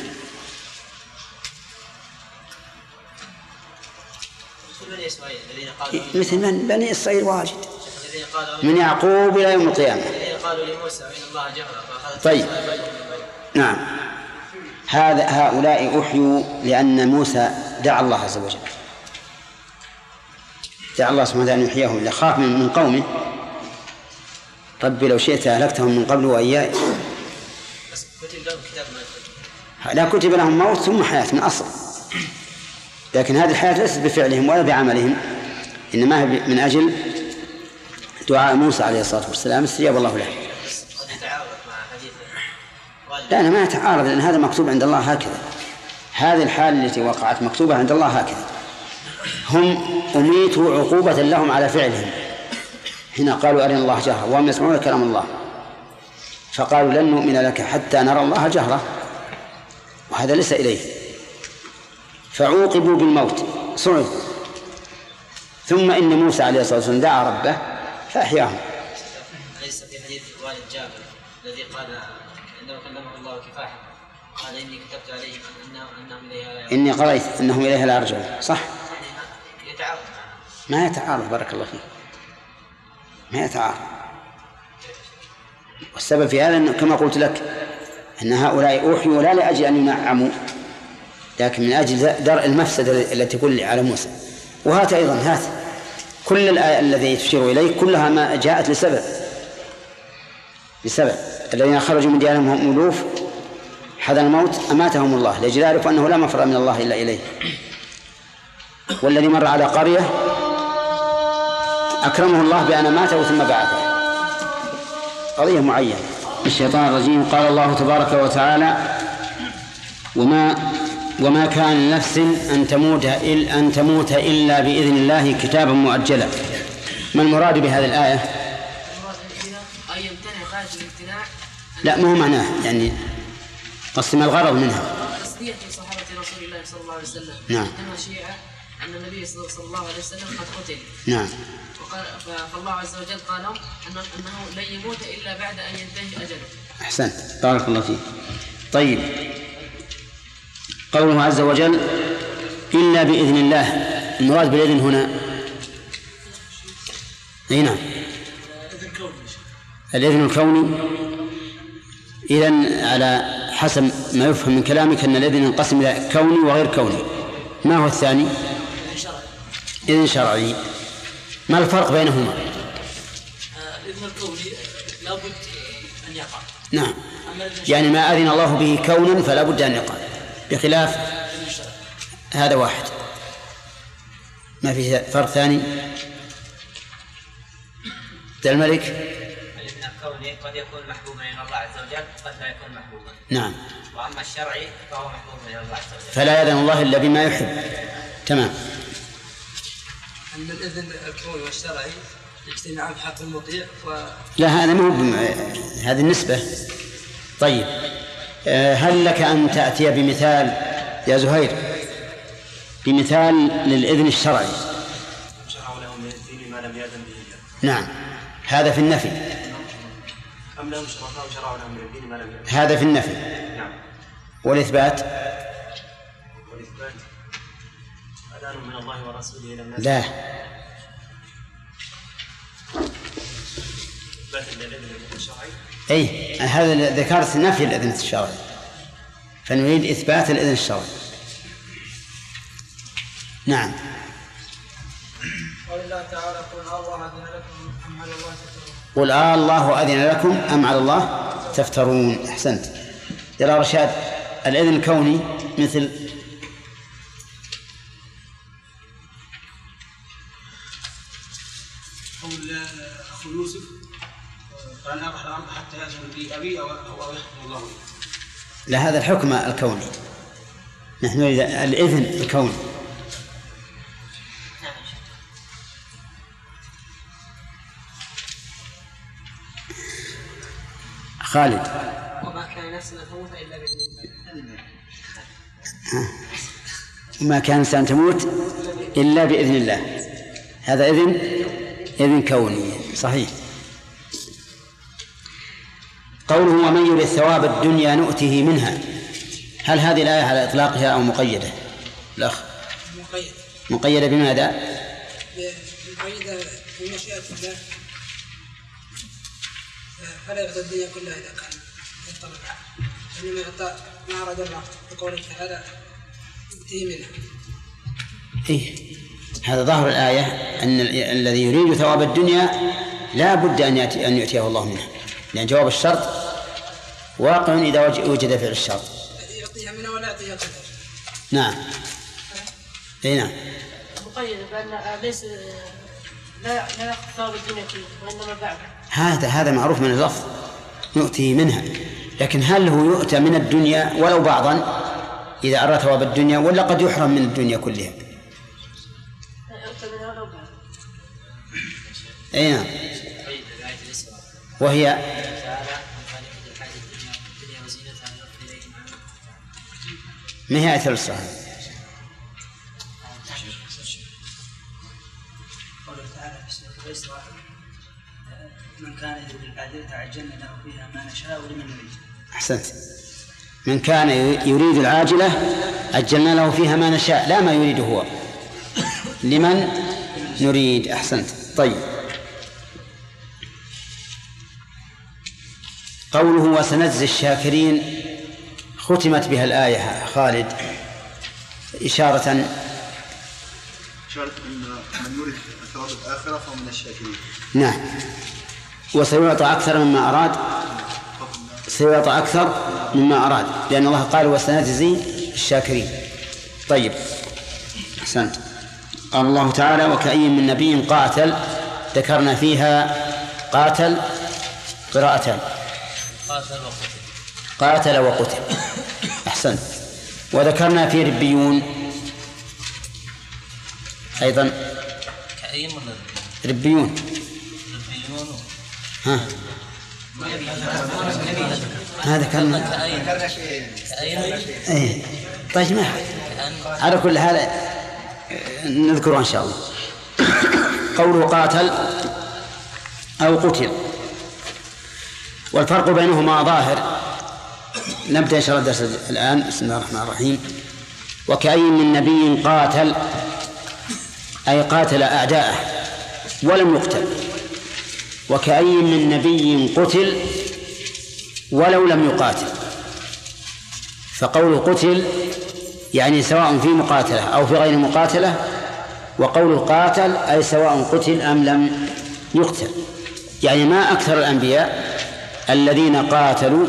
مثل بني إسماعيل الذين قالوا مثل من؟ بني إسرائيل واجد. الذين قالوا من يعقوب إلى يوم القيامة. الذين قالوا لموسى أن الله جهرة طيب. نعم. هذا هؤلاء أحيوا لأن موسى دعا الله عز وجل. دعا الله سبحانه وتعالى أن يحييهم إلا خاف من قومه. ربي لو شئت أهلكتهم من قبل وإياي. لا كتب لهم موت ثم حياة من أصل. لكن هذه الحياة ليست بفعلهم ولا بعملهم. إنما هي من أجل دعاء موسى عليه الصلاة والسلام استجاب الله له. لا أنا ما يتعارض لأن هذا مكتوب عند الله هكذا. هذه الحال التي وقعت مكتوبة عند الله هكذا. هم أميتوا عقوبة لهم على فعلهم. هنا قالوا أرنا الله جهرة وهم يسمعون كلام الله. فقالوا لن نؤمن لك حتى نرى الله جهرة وهذا ليس إليه فعوقبوا بالموت. صعد ثم إن موسى عليه الصلاة والسلام دعا ربه فأحياهم. ليس في حديث والد جابر الذي قال عندما كلمه الله كفاحا قال إني كتبت عليهم أنهم إليها لا يرجعون. إني قريت أنهم إليها لا يرجعون. صح. ما يتعارض بارك الله فيك. ما يتعارض. والسبب في هذا أنه كما قلت لك أن هؤلاء أوحيوا لا لأجل أن ينعموا لكن من أجل درء المفسدة التي تكون على موسى. وهات أيضا هات. كل الآية الذي تشير إليه كلها ما جاءت لسبب. لسبب. الذين خرجوا من ديارهم هم ألوف حذر الموت أماتهم الله. لأجل يعرفوا أنه لا مفر من الله إلا إليه. والذي مر على قرية أكرمه الله بأن ماته ثم بعثه. قضية معينة. الشيطان الرجيم. قال الله تبارك وتعالى وما وما كان لنفس أن تموت إلا أن تموت إلا بإذن الله كتابا مؤجلا. ما المراد بهذه الآية؟ أن يمتنع خارج الامتناع لا ما هو معناه؟ يعني قصد ما الغرض منها. تصديق صحابة رسول الله صلى الله عليه وسلم. نعم. أن النبي صلى الله عليه وسلم قد قتل. نعم. وقال فالله عز وجل قال أنه, أنه لن يموت إلا بعد أن ينتهي أجله. أحسنت. بارك الله فيك. طيب. قوله عز وجل إلا بإذن الله. المراد بالإذن هنا. أي نعم. الإذن الكوني. إذا على حسب ما يفهم من كلامك أن الإذن ينقسم إلى كوني وغير كوني. ما هو الثاني؟ إذن شرعي. ما الفرق بينهما؟ الإذن الكوني لابد أن يقع. نعم. الإذن يعني ما أذن الله به كونا فلا بد أن يقع. بخلاف هذا واحد. ما في فرق ثاني؟ ذا الملك. الاذن الكوني قد يكون محبوبا إلى الله عز وجل قد لا يكون محبوبا. نعم. وأما الشرعي فهو محبوب إلى الله عز وجل. فلا يأذن الله إلا بما يحب. تمام. أن الإذن الكوني والشرعي اجتماعا في حق المطيع و لا هذا بم... هذه النسبة. طيب آه، هل لك أن تأتي بمثال يا زهير؟ بمثال للإذن الشرعي. شرعوا لهم من الدين ما لم يأذن به نعم. هذا في النفي. أم لهم شركاء شرعوا لهم من الدين ما لم يأذن هذا في النفي. نعم. والإثبات؟ من الله ورسوله لا. أي هذا ذكرت نفي الإذن الشرعي. فنريد إثبات الإذن الشرعي. نعم. قال الله تعالى قل الله أذن لكم أم على الله تتقون قل آه الله أذن لكم أم على الله تفترون. أحسنت. يرى رشاد الإذن الكوني مثل لا هذا الحكم الكوني نحن نريد الإذن الكوني خالد. وما كان نفس أن تموت إلا بإذن الله ما كان إنسان تموت إلا بإذن الله. هذا إذن إذن كوني. صحيح. قوله ومن يريد ثواب الدنيا نؤته منها. هل هذه الآية على إطلاقها أو مقيدة؟ الأخ. مقيد مقيدة بماذا؟ مقيدة بمشيئة الله. فلا يعطي الدنيا كلها إذا كان يطلب إنما يعطى ما أراد الله بقوله تعالى يؤتيه منها. إيه. هذا ظاهر الآية أن ال- الذي يريد ثواب الدنيا لا بد أن يأتي أن يؤتيه الله منها. لأن جواب الشرط واقع إذا وج- وجد فعل الشرط. يعطيها منها ولا يعطيها قدر نعم. أي نعم. مقيد بأن ليس لا لا ثواب الدنيا وإنما بعده. هذا هذا معروف من اللفظ. نؤتيه منها. لكن هل هو يؤتى من الدنيا ولو بعضا إذا أراد ثواب الدنيا ولا قد يحرم من الدنيا كلها؟ يؤتى منها ولو بعد أي نعم. وهي ما هي آية الصحابة من كان يريد العاجلة عجلنا له فيها ما نشاء لمن نريد أحسنت. من كان يريد العاجلة عجلنا له فيها ما نشاء لا ما يريده هو. لمن نريد؟ أحسنت. طيب. قوله وسنجزي الشاكرين ختمت بها الآية خالد إشارة إشارة أن من يريد ثواب الآخرة فهو من الشاكرين. نعم. وسيعطى أكثر مما أراد. سيعطى أكثر مما أراد. لأن الله قال وسنجزي الشاكرين. طيب. أحسنت. قال الله تعالى وكأي من نبي قاتل ذكرنا فيها قاتل قراءتان. قاتل وقتل. قاتل وقتل. أحسنت. وذكرنا في ربيون. أيضا. كأي ولا ربيون. ربيون. ها. ما ذكرنا. إيه. طيب ما على كل حال نذكره إن شاء الله. قوله قاتل أو قتل. والفرق بينهما ظاهر. نبدأ إن شاء الله الدرس الآن. بسم الله الرحمن الرحيم. وكأي من نبي قاتل أي قاتل أعداءه ولم يقتل. وكأي من نبي قتل ولو لم يقاتل. فقول قتل يعني سواء في مقاتلة أو في غير مقاتلة وقول قاتل أي سواء قتل أم لم يقتل. يعني ما أكثر الأنبياء الذين قاتلوا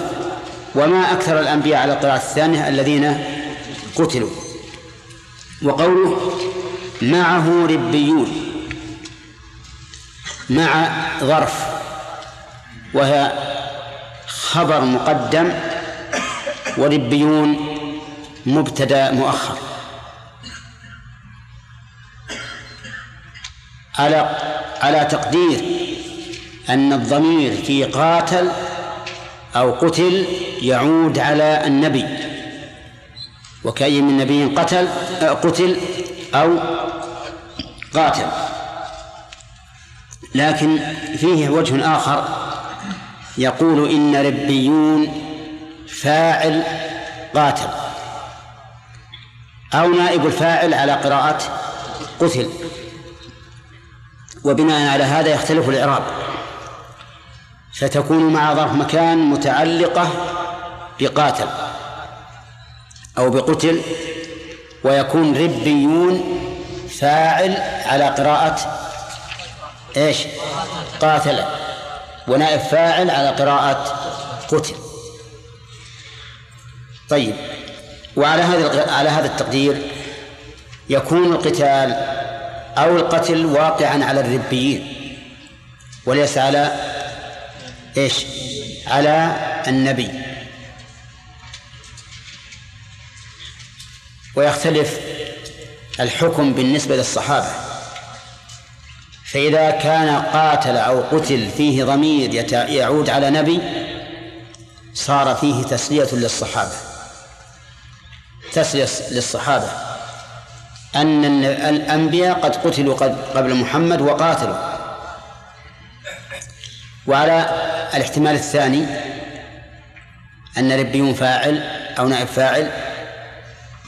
وما أكثر الأنبياء على القراءة الثانية الذين قتلوا. وقوله معه ربيون مع ظرف وهي خبر مقدم وربيون مبتدا مؤخر. على على تقدير أن الضمير في قاتل أو قتل يعود على النبي. وكأي من نبي قتل آه، قتل أو قاتل. لكن فيه وجه آخر يقول إن ربيون فاعل قاتل. أو نائب الفاعل على قراءة قتل. وبناء على هذا يختلف الإعراب. فتكون مع ظرف مكان متعلقة بقاتل أو بقتل ويكون ربيون فاعل على قراءة إيش؟ قاتل. ونائب فاعل على قراءة قتل. طيب. وعلى هذا على هذا التقدير يكون القتال أو القتل واقعا على الربيين وليس على إيش؟ على النبي. ويختلف الحكم بالنسبة للصحابة. فإذا كان قاتل أو قتل فيه ضمير يعود على نبي صار فيه تسلية للصحابة. تسلية للصحابة. أن الأنبياء قد قتلوا قبل محمد وقاتلوا. وعلى الاحتمال الثاني أن ربيون فاعل أو نائب فاعل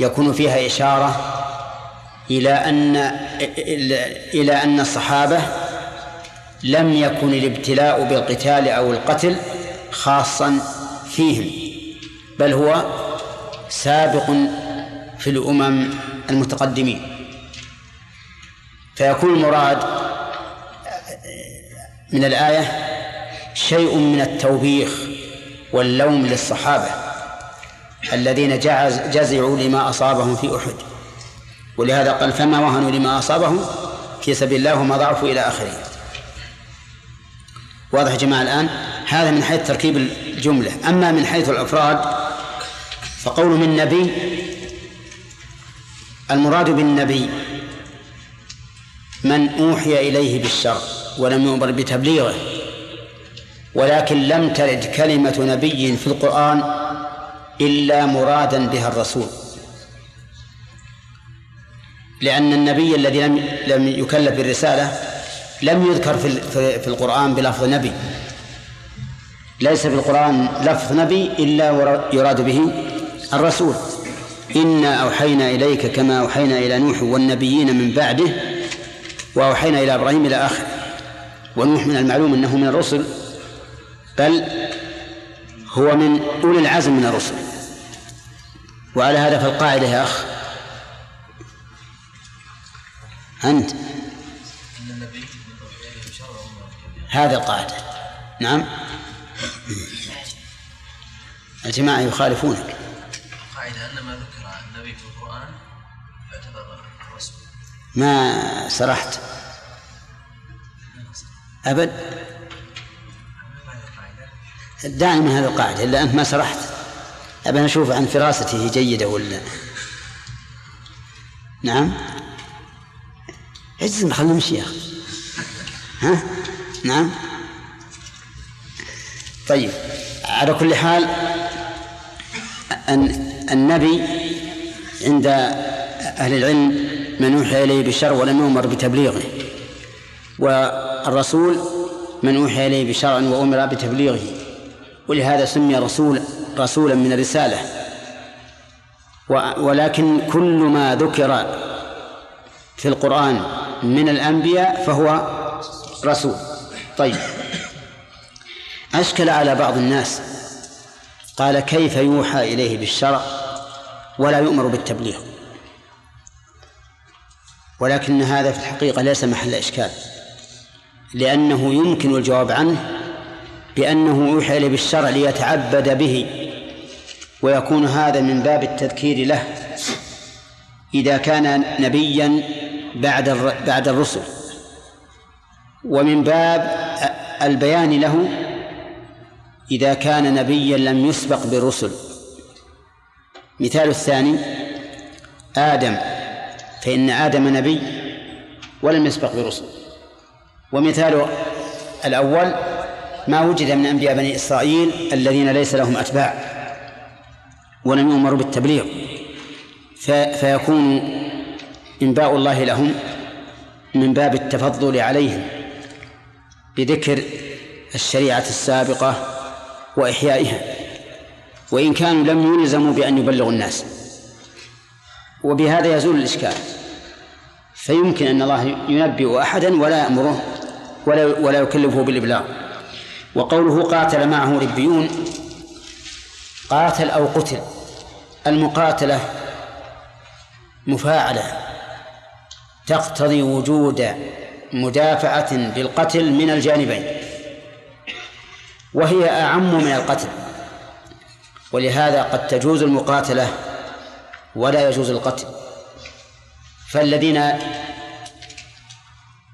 يكون فيها إشارة إلى أن إلى أن الصحابة لم يكن الابتلاء بالقتال أو القتل خاصا فيهم بل هو سابق في الأمم المتقدمين. فيكون المراد من الآية شيء من التوبيخ واللوم للصحابة الذين جزعوا لما أصابهم في أحد. ولهذا قال فما وهنوا لما أصابهم في سبيل الله وما ضعفوا إلى آخره. واضح يا جماعة الآن؟ هذا من حيث تركيب الجملة. أما من حيث الأفراد فقول من نبي المراد بالنبي من أوحي إليه بالشر ولم يؤمر بتبليغه. ولكن لم ترد كلمة نبي في القرآن إلا مرادا بها الرسول. لأن النبي الذي لم لم يكلف بالرسالة لم يذكر في في- القرآن بلفظ نبي. ليس في القرآن لفظ نبي إلا يراد به الرسول. إنا أوحينا إليك كما أوحينا إلى نوح والنبيين من بعده وأوحينا إلى إبراهيم إلى آخره. ونوح من المعلوم أنه من الرسل. بل هو من أولي العزم من الرسل. وعلى هذا فالقاعدة يا أخ. أنت. هذا القاعدة. نعم. الجماعة يخالفونك. قاعدة أن ما ذكر عن النبي في القرآن يعتبر رسول. ما سرحت. أبد. من هذه القاعدة إلا أنت ما سرحت أبى أشوف عن فراسته جيدة ولا؟ نعم؟ اجزم خلنا نمشي يا أخي. ها؟ نعم؟ طيب على كل حال أن النبي عند أهل العلم من أوحي إليه بالشر ولم يؤمر بتبليغه والرسول من أوحي إليه بشرع وأمر بتبليغه. ولهذا سمي رسول رسولا من الرسالة. ولكن كل ما ذكر في القرآن من الأنبياء فهو رسول. طيب. أشكل على بعض الناس. قال كيف يوحى إليه بالشرع ولا يؤمر بالتبليغ؟ ولكن هذا في الحقيقة ليس محل إشكال. لأنه يمكن الجواب عنه بأنه يوحى إليه بالشرع ليتعبد به ويكون هذا من باب التذكير له إذا كان نبيا بعد بعد الرسل. ومن باب البيان له إذا كان نبيا لم يسبق برسل. مثال الثاني آدم فإن آدم نبي ولم يسبق برسل. ومثال الأول ما وجد من أنبياء بني إسرائيل الذين ليس لهم أتباع ولم يؤمروا بالتبليغ. في فيكون إنباء الله لهم من باب التفضل عليهم بذكر الشريعة السابقة وإحيائها. وإن كانوا لم يلزموا بأن يبلغوا الناس. وبهذا يزول الإشكال. فيمكن أن الله ينبئ أحدا ولا يأمره ولا ولا يكلفه بالإبلاغ. وقوله قاتل معه ربيون قاتل أو قتل المقاتلة مفاعلة تقتضي وجود مدافعة بالقتل من الجانبين وهي أعم من القتل ولهذا قد تجوز المقاتلة ولا يجوز القتل فالذين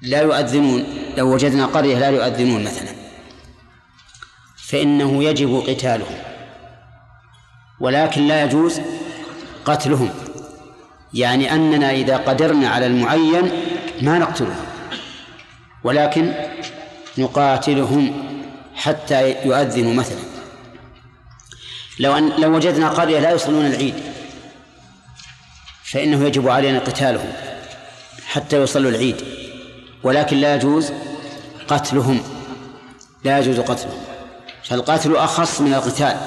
لا يؤذنون لو وجدنا قرية لا يؤذنون مثلا. فإنه يجب قتالهم. ولكن لا يجوز قتلهم. يعني أننا إذا قدرنا على المعين ما نقتلهم. ولكن نقاتلهم حتى يؤذنوا مثلا. لو أن لو وجدنا قرية لا يصلون العيد فإنه يجب علينا قتالهم حتى يصلوا العيد. ولكن لا يجوز قتلهم. لا يجوز قتلهم. فالقتل أخص من القتال؟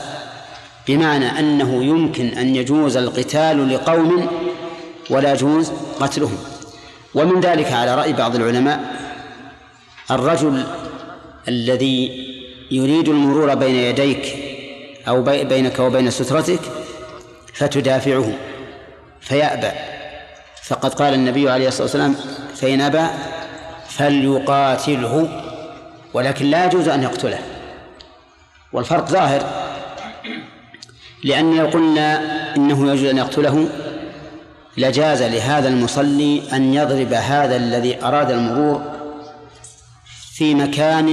بمعنى أنه يمكن أن يجوز القتال لقوم ولا يجوز قتلهم. ومن ذلك على رأي بعض العلماء الرجل الذي يريد المرور بين يديك أو بي- بينك وبين سترتك فتدافعه فيأبى. فقد قال النبي عليه الصلاة والسلام فإن أبى فليقاتله ولكن لا يجوز أن يقتله. والفرق ظاهر. لأن لو قلنا إنه يجوز أن يقتله. لجاز لهذا المصلي أن يضرب هذا الذي أراد المرور في مكان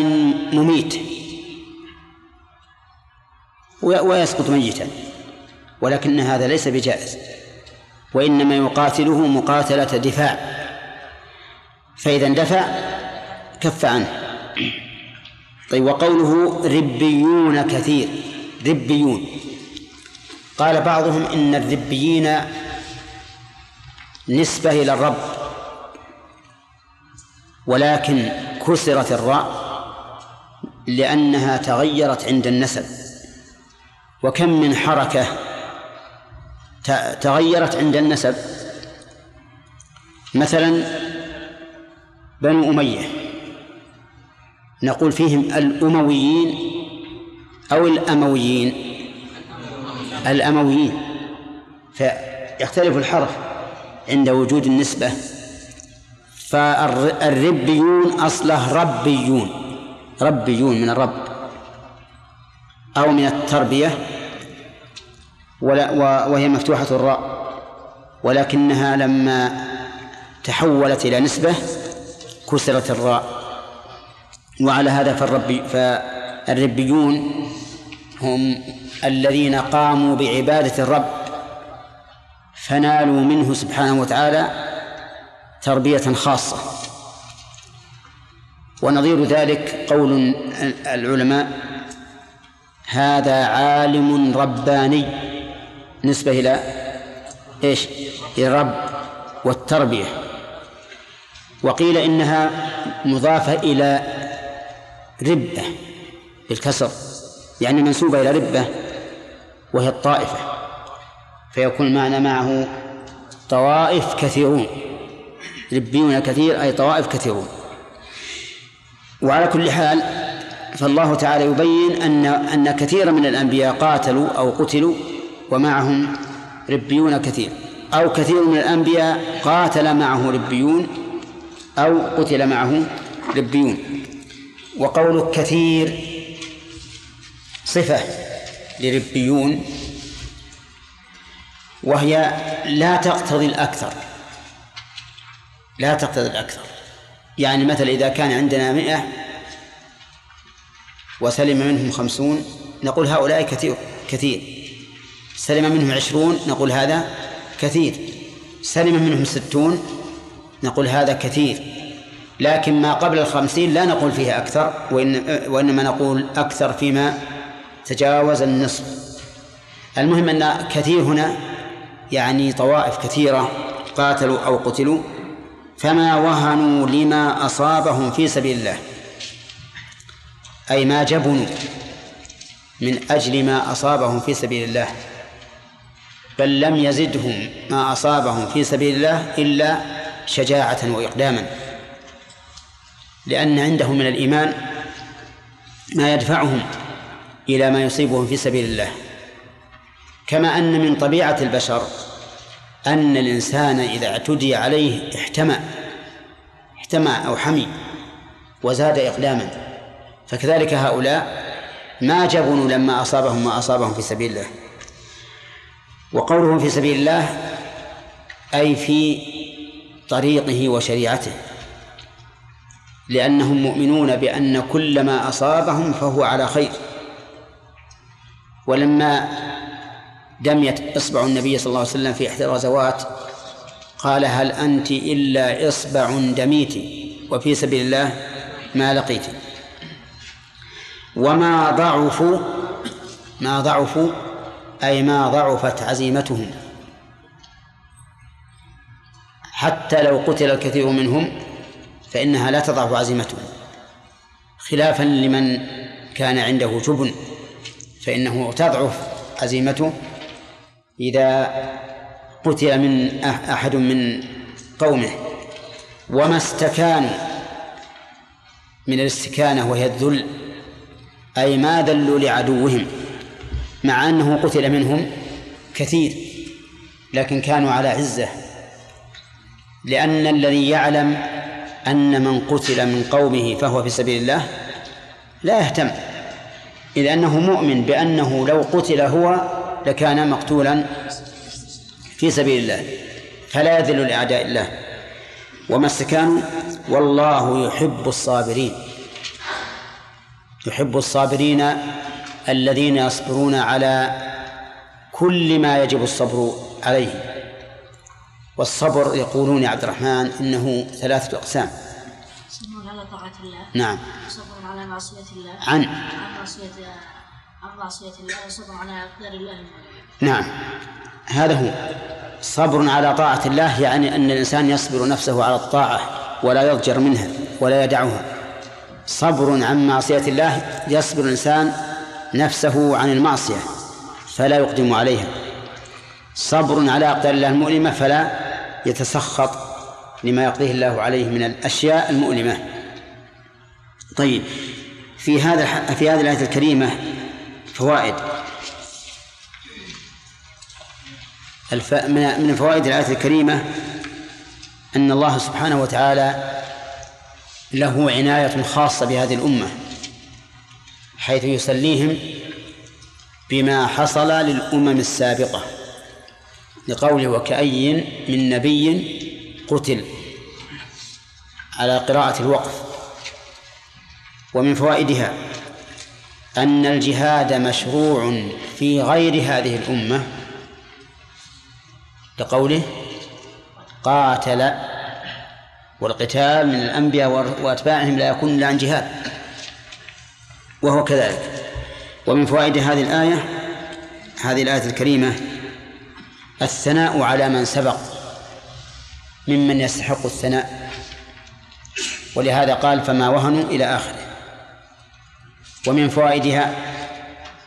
مميت. وي- ويسقط ميتا. ولكن هذا ليس بجائز. وإنما يقاتله مقاتلة دفاع. فإذا اندفع كف عنه. طيب وقوله ربيون كثير ربيون. قال بعضهم إن الربيين نسبة إلى الرب ولكن كسرت الراء لأنها تغيرت عند النسب. وكم من حركة تغيرت عند النسب؟ مثلا بنو أمية. نقول فيهم الأمويين أو الأمويين. الأمويين. فيختلف الحرف عند وجود النسبة. فالربيون أصله ربيون. ربيون من الرب. أو من التربية. ولا وهي مفتوحة الراء. ولكنها لما تحولت إلى نسبة كسرت الراء. وعلى هذا فالربي فالربيون هم الذين قاموا بعبادة الرب فنالوا منه سبحانه وتعالى تربية خاصة. ونظير ذلك قول العلماء هذا عالم رباني. نسبة إلى إيش؟ إلى الرب والتربية. وقيل إنها مضافة إلى ربة بالكسر يعني منسوبة إلى ربة وهي الطائفة فيكون معنى معه طوائف كثيرون ربيون كثير أي طوائف كثيرون. وعلى كل حال فالله تعالى يبين أن أن كثيرا من الأنبياء قاتلوا أو قتلوا ومعهم ربيون كثير. أو كثير من الأنبياء قاتل معه ربيون أو قتل معه ربيون. وقول كثير صفة لربيون وهي لا تقتضي الأكثر. لا تقتضي الأكثر. يعني مثلا إذا كان عندنا مئة وسلم منهم خمسون نقول هؤلاء كثير كثير. سلم منهم عشرون نقول هذا كثير. سلم منهم ستون نقول هذا كثير. لكن ما قبل الخمسين لا نقول فيه أكثر وإن وإنما نقول أكثر فيما تجاوز النصف. المهم أن كثير هنا يعني طوائف كثيرة قاتلوا أو قتلوا فما وهنوا لما أصابهم في سبيل الله. أي ما جبنوا من أجل ما أصابهم في سبيل الله. بل لم يزدهم ما أصابهم في سبيل الله إلا شجاعة وإقداما. لأن عندهم من الإيمان ما يدفعهم إلى ما يصيبهم في سبيل الله. كما أن من طبيعة البشر أن الإنسان إذا اعتدي عليه احتمى احتمى أو حمي وزاد إقداما فكذلك هؤلاء ما جبنوا لما أصابهم ما أصابهم في سبيل الله. وقوله في سبيل الله أي في طريقه وشريعته. لأنهم مؤمنون بأن كل ما أصابهم فهو على خير. ولما دميت إصبع النبي صلى الله عليه وسلم في إحدى الغزوات قال هل أنت إلا إصبع دميت وفي سبيل الله ما لقيت. وما ضعفوا ما ضعفوا أي ما ضعفت عزيمتهم. حتى لو قتل الكثير منهم فإنها لا تضعف عزيمتهم خلافا لمن كان عنده جبن فإنه تضعف عزيمته إذا قتل من أحد من قومه. وما استكانوا من الاستكانة وهي الذل أي ما ذلوا لعدوهم مع أنه قتل منهم كثير لكن كانوا على عزة. لأن الذي يعلم أن من قتل من قومه فهو في سبيل الله لا يهتم. إذ أنه مؤمن بأنه لو قتل هو لكان مقتولا في سبيل الله فلا يذل لأعداء الله. وما استكانوا والله يحب الصابرين. يحب الصابرين الذين يصبرون على كل ما يجب الصبر عليه. والصبر يقولون يا عبد الرحمن إنه ثلاثة أقسام. صبر على طاعة الله. نعم. صبر على معصية الله. عن. عن معصية عن معصية الله وصبر على أقدار الله. نعم. هذا هو. صبر على طاعة الله يعني أن الإنسان يصبر نفسه على الطاعة ولا يضجر منها ولا يدعها صبر عن معصية الله يصبر الإنسان نفسه عن المعصية فلا يقدم عليها. صبر على أقدار الله المؤلمة فلا يتسخط لما يقضيه الله عليه من الأشياء المؤلمة. طيب في هذا في هذه الآية الكريمة فوائد. الف... من فوائد الآية الكريمة أن الله سبحانه وتعالى له عناية خاصة بهذه الأمة حيث يسليهم بما حصل للأمم السابقة. لقوله وكأي من نبي قتل على قراءة الوقف. ومن فوائدها أن الجهاد مشروع في غير هذه الأمة. لقوله قاتل والقتال من الأنبياء وأتباعهم لا يكون إلا عن جهاد وهو كذلك. ومن فوائد هذه الآية هذه الآية الكريمة الثناء على من سبق ممن يستحق الثناء. ولهذا قال فما وهنوا إلى آخره. ومن فوائدها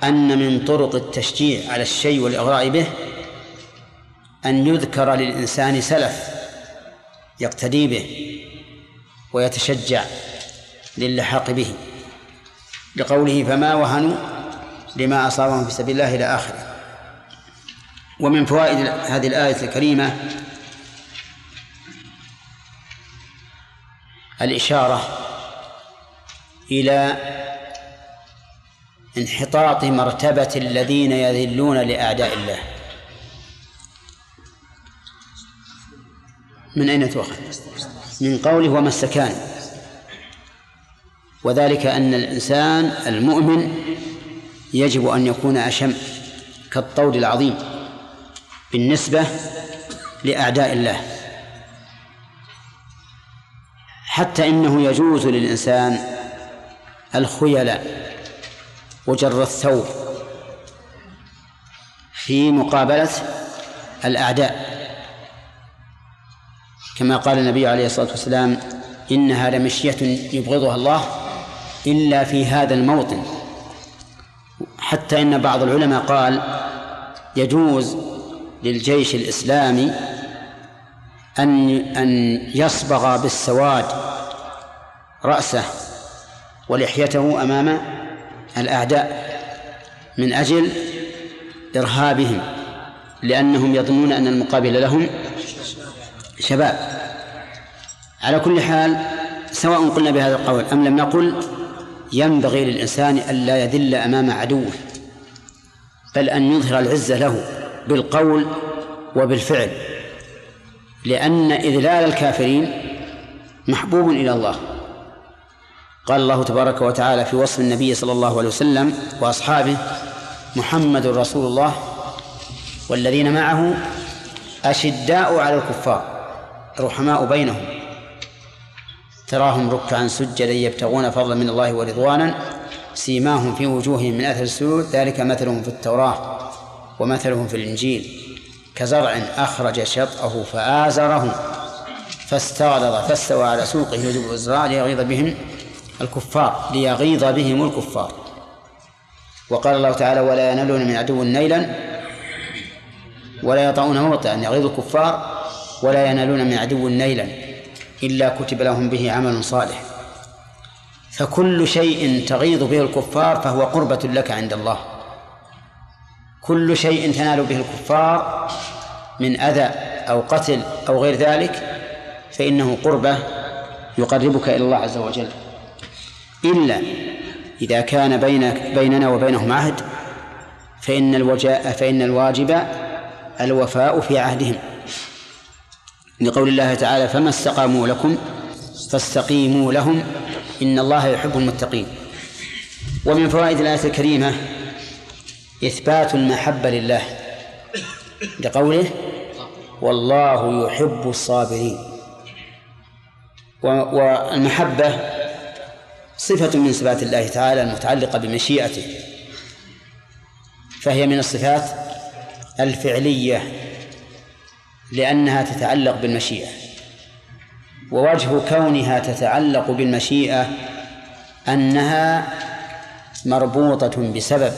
أن من طرق التشجيع على الشيء والإغراء به أن يذكر للإنسان سلف يقتدي به ويتشجع للحاق به. لقوله فما وهنوا لما أصابهم في سبيل الله إلى آخره. ومن فوائد هذه الآية الكريمة الإشارة إلى انحطاط مرتبة الذين يذلون لأعداء الله. من أين تؤخذ؟ من قوله وما السكان وذلك أن الإنسان المؤمن يجب أن يكون أشم كالطود العظيم. بالنسبة لأعداء الله. حتى إنه يجوز للإنسان الخيلاء وجر الثوب في مقابلة الأعداء. كما قال النبي عليه الصلاة والسلام إنها لمشية يبغضها الله إلا في هذا الموطن. حتى إن بعض العلماء قال يجوز للجيش الإسلامي أن أن يصبغ بالسواد رأسه ولحيته أمام الأعداء من أجل إرهابهم لأنهم يظنون أن المقابل لهم شباب. على كل حال سواء قلنا بهذا القول أم لم نقل ينبغي للإنسان ألا يذل أمام عدوه بل أن يظهر العزة له. بالقول وبالفعل لأن إذلال الكافرين محبوب إلى الله. قال الله تبارك وتعالى في وصف النبي صلى الله عليه وسلم وأصحابه محمد رسول الله والذين معه أشداء على الكفار رحماء بينهم تراهم ركعا سجدا يبتغون فضلا من الله ورضوانا سيماهم في وجوههم من أثر السجود ذلك مثلهم في التوراة. ومثلهم في الإنجيل كزرع أخرج شطأه فآزره فاستغلظ فاستوى على سوقه يجب الزراع ليغيظ بهم الكفار ليغيظ بهم الكفار. وقال الله تعالى ولا ينالون من عدو نيلا ولا يطعون موطئا يغيظ الكفار ولا ينالون من عدو نيلا إلا كتب لهم به عمل صالح. فكل شيء تغيظ به الكفار فهو قربة لك عند الله. كل شيء تنال به الكفار من أذى أو قتل أو غير ذلك فإنه قربة يقربك إلى الله عز وجل. إلا إذا كان بينك بيننا وبينهم عهد فإن الوجاء فإن الواجب الوفاء في عهدهم. لقول الله تعالى فما استقاموا لكم فاستقيموا لهم إن الله يحب المتقين. ومن فوائد الآية الكريمة إثبات المحبة لله. لقوله والله يحب الصابرين. والمحبة صفة من صفات الله تعالى المتعلقة بمشيئته. فهي من الصفات الفعلية لأنها تتعلق بالمشيئة. ووجه كونها تتعلق بالمشيئة أنها مربوطة بسبب.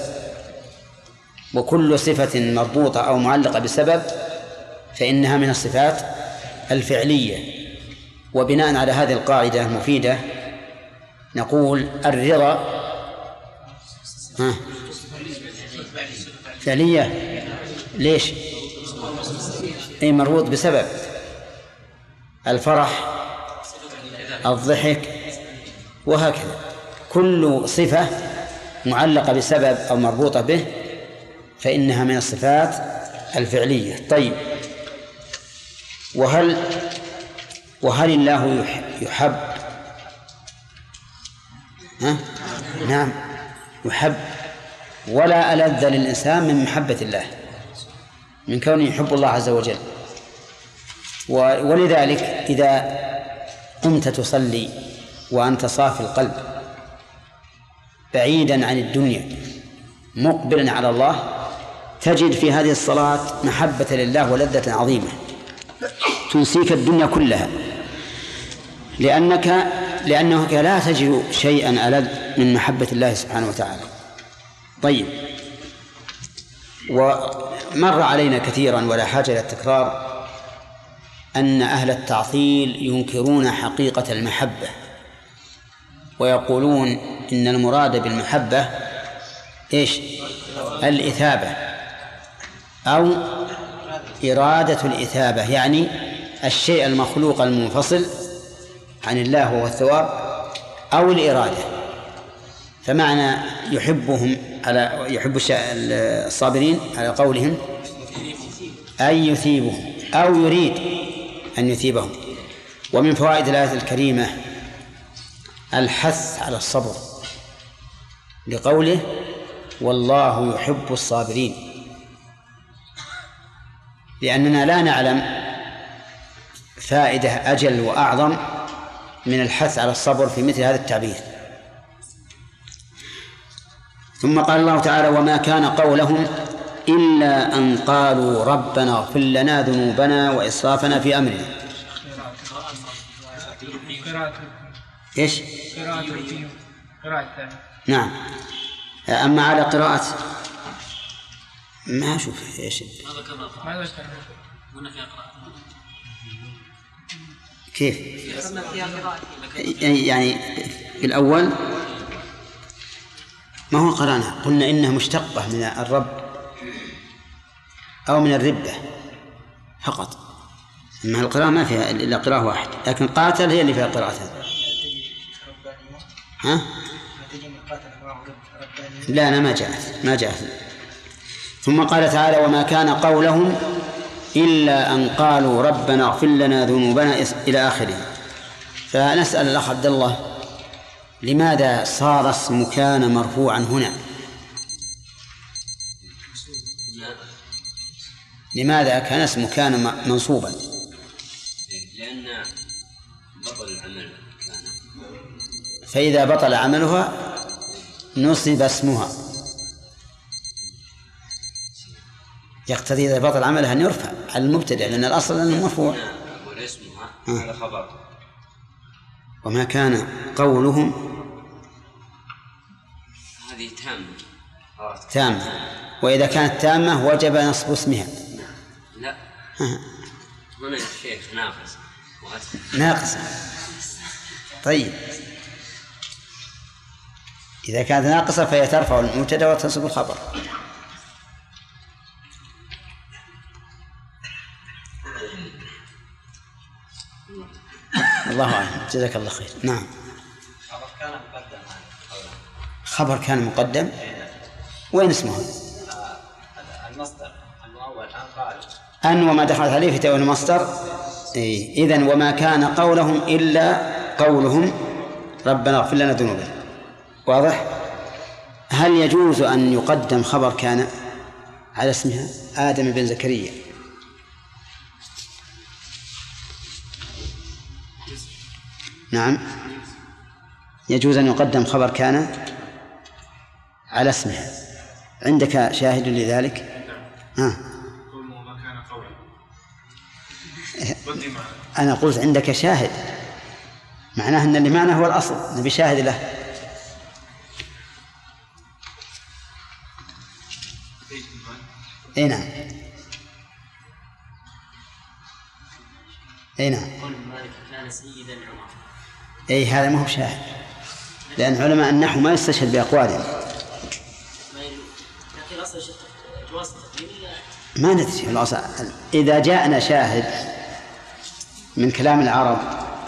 وكل صفة مربوطة أو معلقة بسبب فإنها من الصفات الفعلية. وبناء على هذه القاعدة المفيدة نقول الرضا فعلية. ليش؟ أي مربوط بسبب. الفرح الضحك وهكذا. كل صفة معلقة بسبب أو مربوطة به فإنها من الصفات الفعلية. طيب. وهل وهل الله يحب ها؟ نعم. يحب ولا ألذ للإنسان من محبة الله من كونه يحب الله عز وجل. ولذلك إذا قمت تصلي وأنت صافي القلب بعيدا عن الدنيا مقبلا على الله تجد في هذه الصلاة محبة لله ولذة عظيمة. تنسيك الدنيا كلها. لأنك لأنك لا تجد شيئا ألذ من محبة الله سبحانه وتعالى. طيب. ومر علينا كثيرا ولا حاجة إلى التكرار أن أهل التعطيل ينكرون حقيقة المحبة. ويقولون إن المراد بالمحبة إيش؟ الإثابة. أو إرادة الإثابة يعني الشيء المخلوق المنفصل عن الله وهو الثواب أو الإرادة. فمعنى يحبهم على يحب الصابرين على قولهم أن يثيبهم أو يريد أن يثيبهم. ومن فوائد الآية الكريمة الحث على الصبر لقوله والله يحب الصابرين. لأننا لا نعلم فائدة أجل وأعظم من الحث على الصبر في مثل هذا التعبير. ثم قال الله تعالى وما كان قولهم إلا أن قالوا ربنا اغفر لنا ذنوبنا وإسرافنا في أمرنا. إيش؟ نعم. أما على قراءة ما أشوف إيش ما فيها قراءة كيف؟ يعني في الأول ما هو قرانا قلنا إنها مشتقة من الرب أو من الربة فقط. أما القراءة ما فيها إلا قراءة واحدة لكن قاتل هي اللي فيها قراءتين ها؟ لا أنا ما جاءت ما جاءت. ثم قال تعالى وما كان قولهم إلا أن قالوا ربنا اغفر لنا ذنوبنا إلى آخره. فنسأل الأخ عبد الله لماذا صار اسم كان مرفوعا هنا؟ لماذا كان اسم كان منصوبا؟ لأن بطل العمل كان. فإذا بطل عملها نصب اسمها. يقتضي إذا بطل عملها أن يرفع على المبتدأ لأن الأصل أنه مرفوع. واسمها هذا خبر. وما كان قولهم هذه تامة. تامة. وإذا كانت تامة وجب نصب اسمها. لا. هنا يا شيخ ناقص. ناقصة طيب. إذا كانت ناقصة فهي ترفع المبتدأ وتنصب الخبر. الله أعلم. جزاك الله خير. نعم. خبر كان مقدم. خبر كان مقدم؟ وين اسمه؟ المصدر. المؤول. أن قال أن وما دخلت عليه في تأويل المصدر. إيه. إذن وما كان قولهم إلا قولهم. ربنا اغفر لنا ذنوبنا. واضح؟ هل يجوز أن يقدم خبر كان على اسمها؟ آدم بن زكريا. نعم. يجوز أن يقدم خبر كان على اسمه عندك شاهد لذلك؟ ها. أنا قلت عندك شاهد. معناه أن المعنى هو الأصل. نبي شاهد له. إي نعم. إي نعم. قول مالك كان سيدا عمر. اي هذا ما هو شاهد لأن علماء النحو ما يستشهد بأقوالهم. ما ندري الأصل. إذا جاءنا شاهد من كلام العرب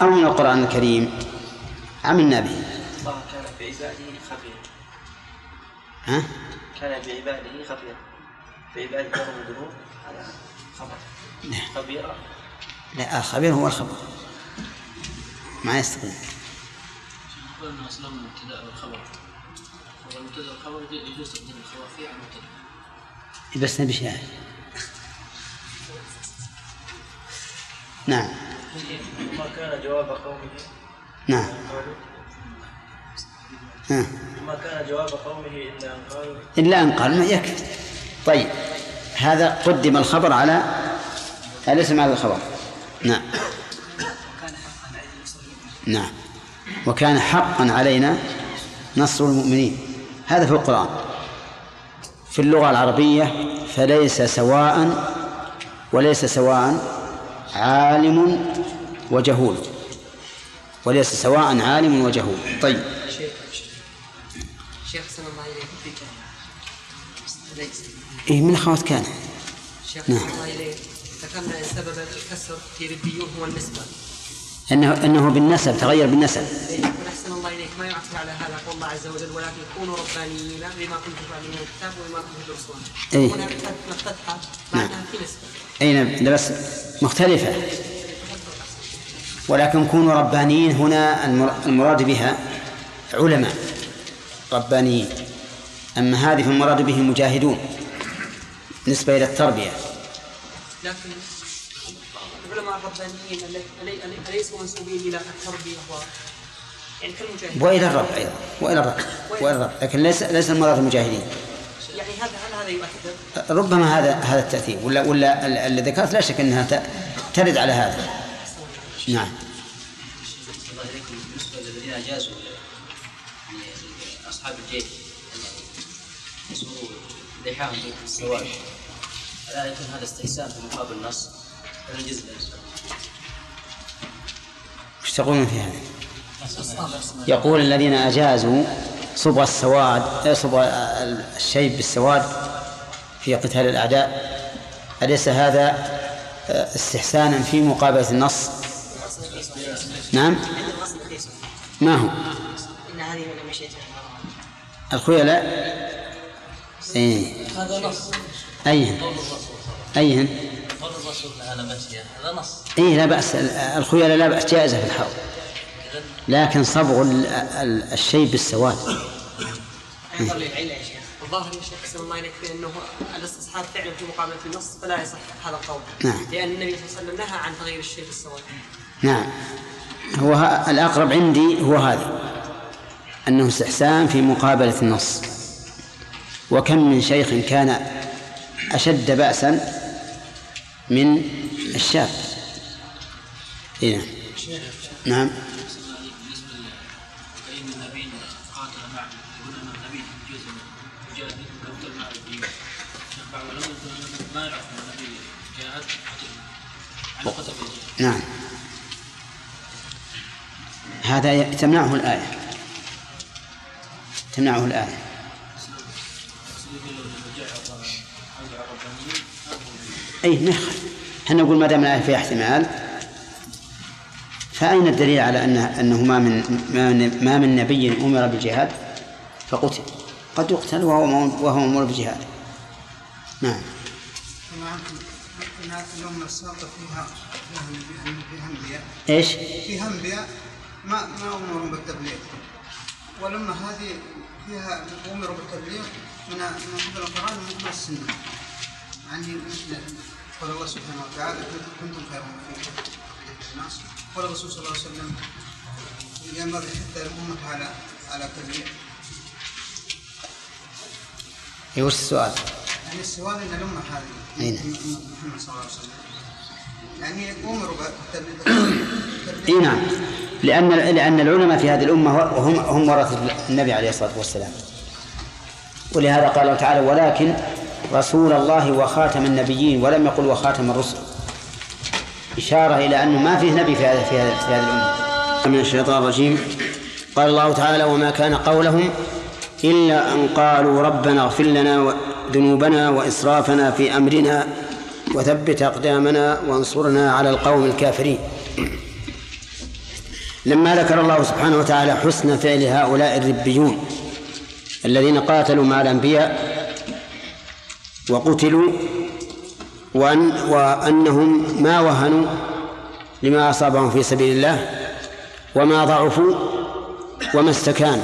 أو من القرآن الكريم عملنا به. الله كان بعباده خبيرا ها؟ كان بعباده خبيرا بعباده لهم الذنوب هذا خبر خبيرا لا الخبير هو الخبر ما يستقيم ان أصلا المبتدا والخبر والمبتدا والخبر يجوز تقديم الخبر فيه على المبتدا بس نبي شاهد نعم. ما كان جواب قومه نعم. قالوا. ما كان جواب قومه إلا أن قالوا إلا أن قال ما يكفي. طيب. هذا قدم الخبر على الاسم على الخبر؟ نعم. نعم. وكان حقا علينا نصر المؤمنين. هذا في القرآن. في اللغة العربية فليس سواء وليس سواء عالم وجهول. وليس سواء عالم وجهول. طيب. شيخ شيخ سلام الله ليس إيه من أخوات كان؟ شيخ نعم. سلام الله إليك ذكرنا سبب الكسر في ربيون هو النسبة. أنه أنه بالنسب تغير بالنسب. ونحسن الله إليك. ما يعطي على هذا قول الله عز وجل ولكن كونوا ربانيين بما كنتم تعلمون الكتاب وبما كنتم تدرسون إيه. هنا الفتحة نعم. معناها في نسبة. أي نعم. بس مختلفة. ولكن كونوا ربانيين هنا المر- المراد بها علماء ربانيين. أما هذه فالمراد به مجاهدون. نسبة إلى التربية. لكن العلماء الربانيين أليسوا منسوبين إلى التربية و يعني كالمجاهدين وإلى الرب أيضا. وإلى الرب. وإلى الرب. لكن ليس ليس المراد المجاهدين. يعني هذا هل هذا يؤثر؟ ربما هذا هذا التأثير. ولا ولا ال- اللي ذكرت لا شك أنها ت- ترد على هذا. نعم. الله إليكم بالنسبة للذين أجازوا يعني أصحاب الجيش يسووا لحاهم في السواد ألا يكون هذا استحسان في مقابل النص هذا الجزء وش تقولون في هذا؟ يقول الذين أجازوا صبغ السواد آه، صبغ الشيب بالسواد في قتال الأعداء. أليس هذا آه، استحسانا في مقابلة النص؟ نعم. ما هو؟ الخيلاء إيه. هذا نص. أيهن أيهن قول الرسول على مشيه هذا نص. إيه لا بأس. ال- الخيلاء لا بأس جائزة في الحرب لكن صبغ ال- ال- الشيب بالسواد. للعلة يا شيخ. الظاهر يا شيخ الله إليك بأنه الاستصحاب فعلا في مقابلة النص فلا يصح هذا القول. نعم. لأن النبي صلى الله عليه وسلم نهى عن تغيير الشيء بالسواد. نعم. هو الأقرب عندي هو هذا. أنه استحسان في مقابلة النص. وكم من شيخ كان أشد بأسا من الشاب إيه. نعم. نعم. هذا تمنعه الآية. تمنعه الآية. أي ما إحنا نقول ما دام الآية فيها احتمال فأين الدليل على أن أنه ما من ما من, نبي أمر بالجهاد؟ فقتل. قد يقتل وهو وهو مأمور بالجهاد. نعم. الأمة السابقة فيها فيها أنبياء إيش؟ فيها أنبياء ما ما أمروا بالتبليغ. والأمة هذه فيها أمروا بالتبليغ من من قبل القرآن ومن قبل السنة. يعني مثل قال الله سبحانه وتعالى كنتم خير أمة الناس قال الرسول صلى الله عليه وسلم ينبغي حتى الأمة على على إيه وش السؤال؟ يعني السؤال إن الأمة هذه أي نعم. محمد صلى الله عليه وسلم يعني امروا اي نعم. لأن لأن العلماء في هذه الأمة هم هم ورثه النبي عليه الصلاة والسلام. ولهذا قال الله تعالى ولكن رسول الله وخاتم النبيين ولم يقل وخاتم الرسل. إشارة إلى أنه ما فيه نبي في هذا في هذا في هذه الأمة. من الشيطان الرجيم. قال الله تعالى وما كان قولهم إلا أن قالوا ربنا اغفر لنا ذنوبنا وإسرافنا في أمرنا وثبت أقدامنا وانصرنا على القوم الكافرين. لما ذكر الله سبحانه وتعالى حسن فعل هؤلاء الربيون الذين قاتلوا مع الأنبياء وقتلوا وأن وأنهم ما وهنوا لما أصابهم في سبيل الله وما ضعفوا وما استكانوا.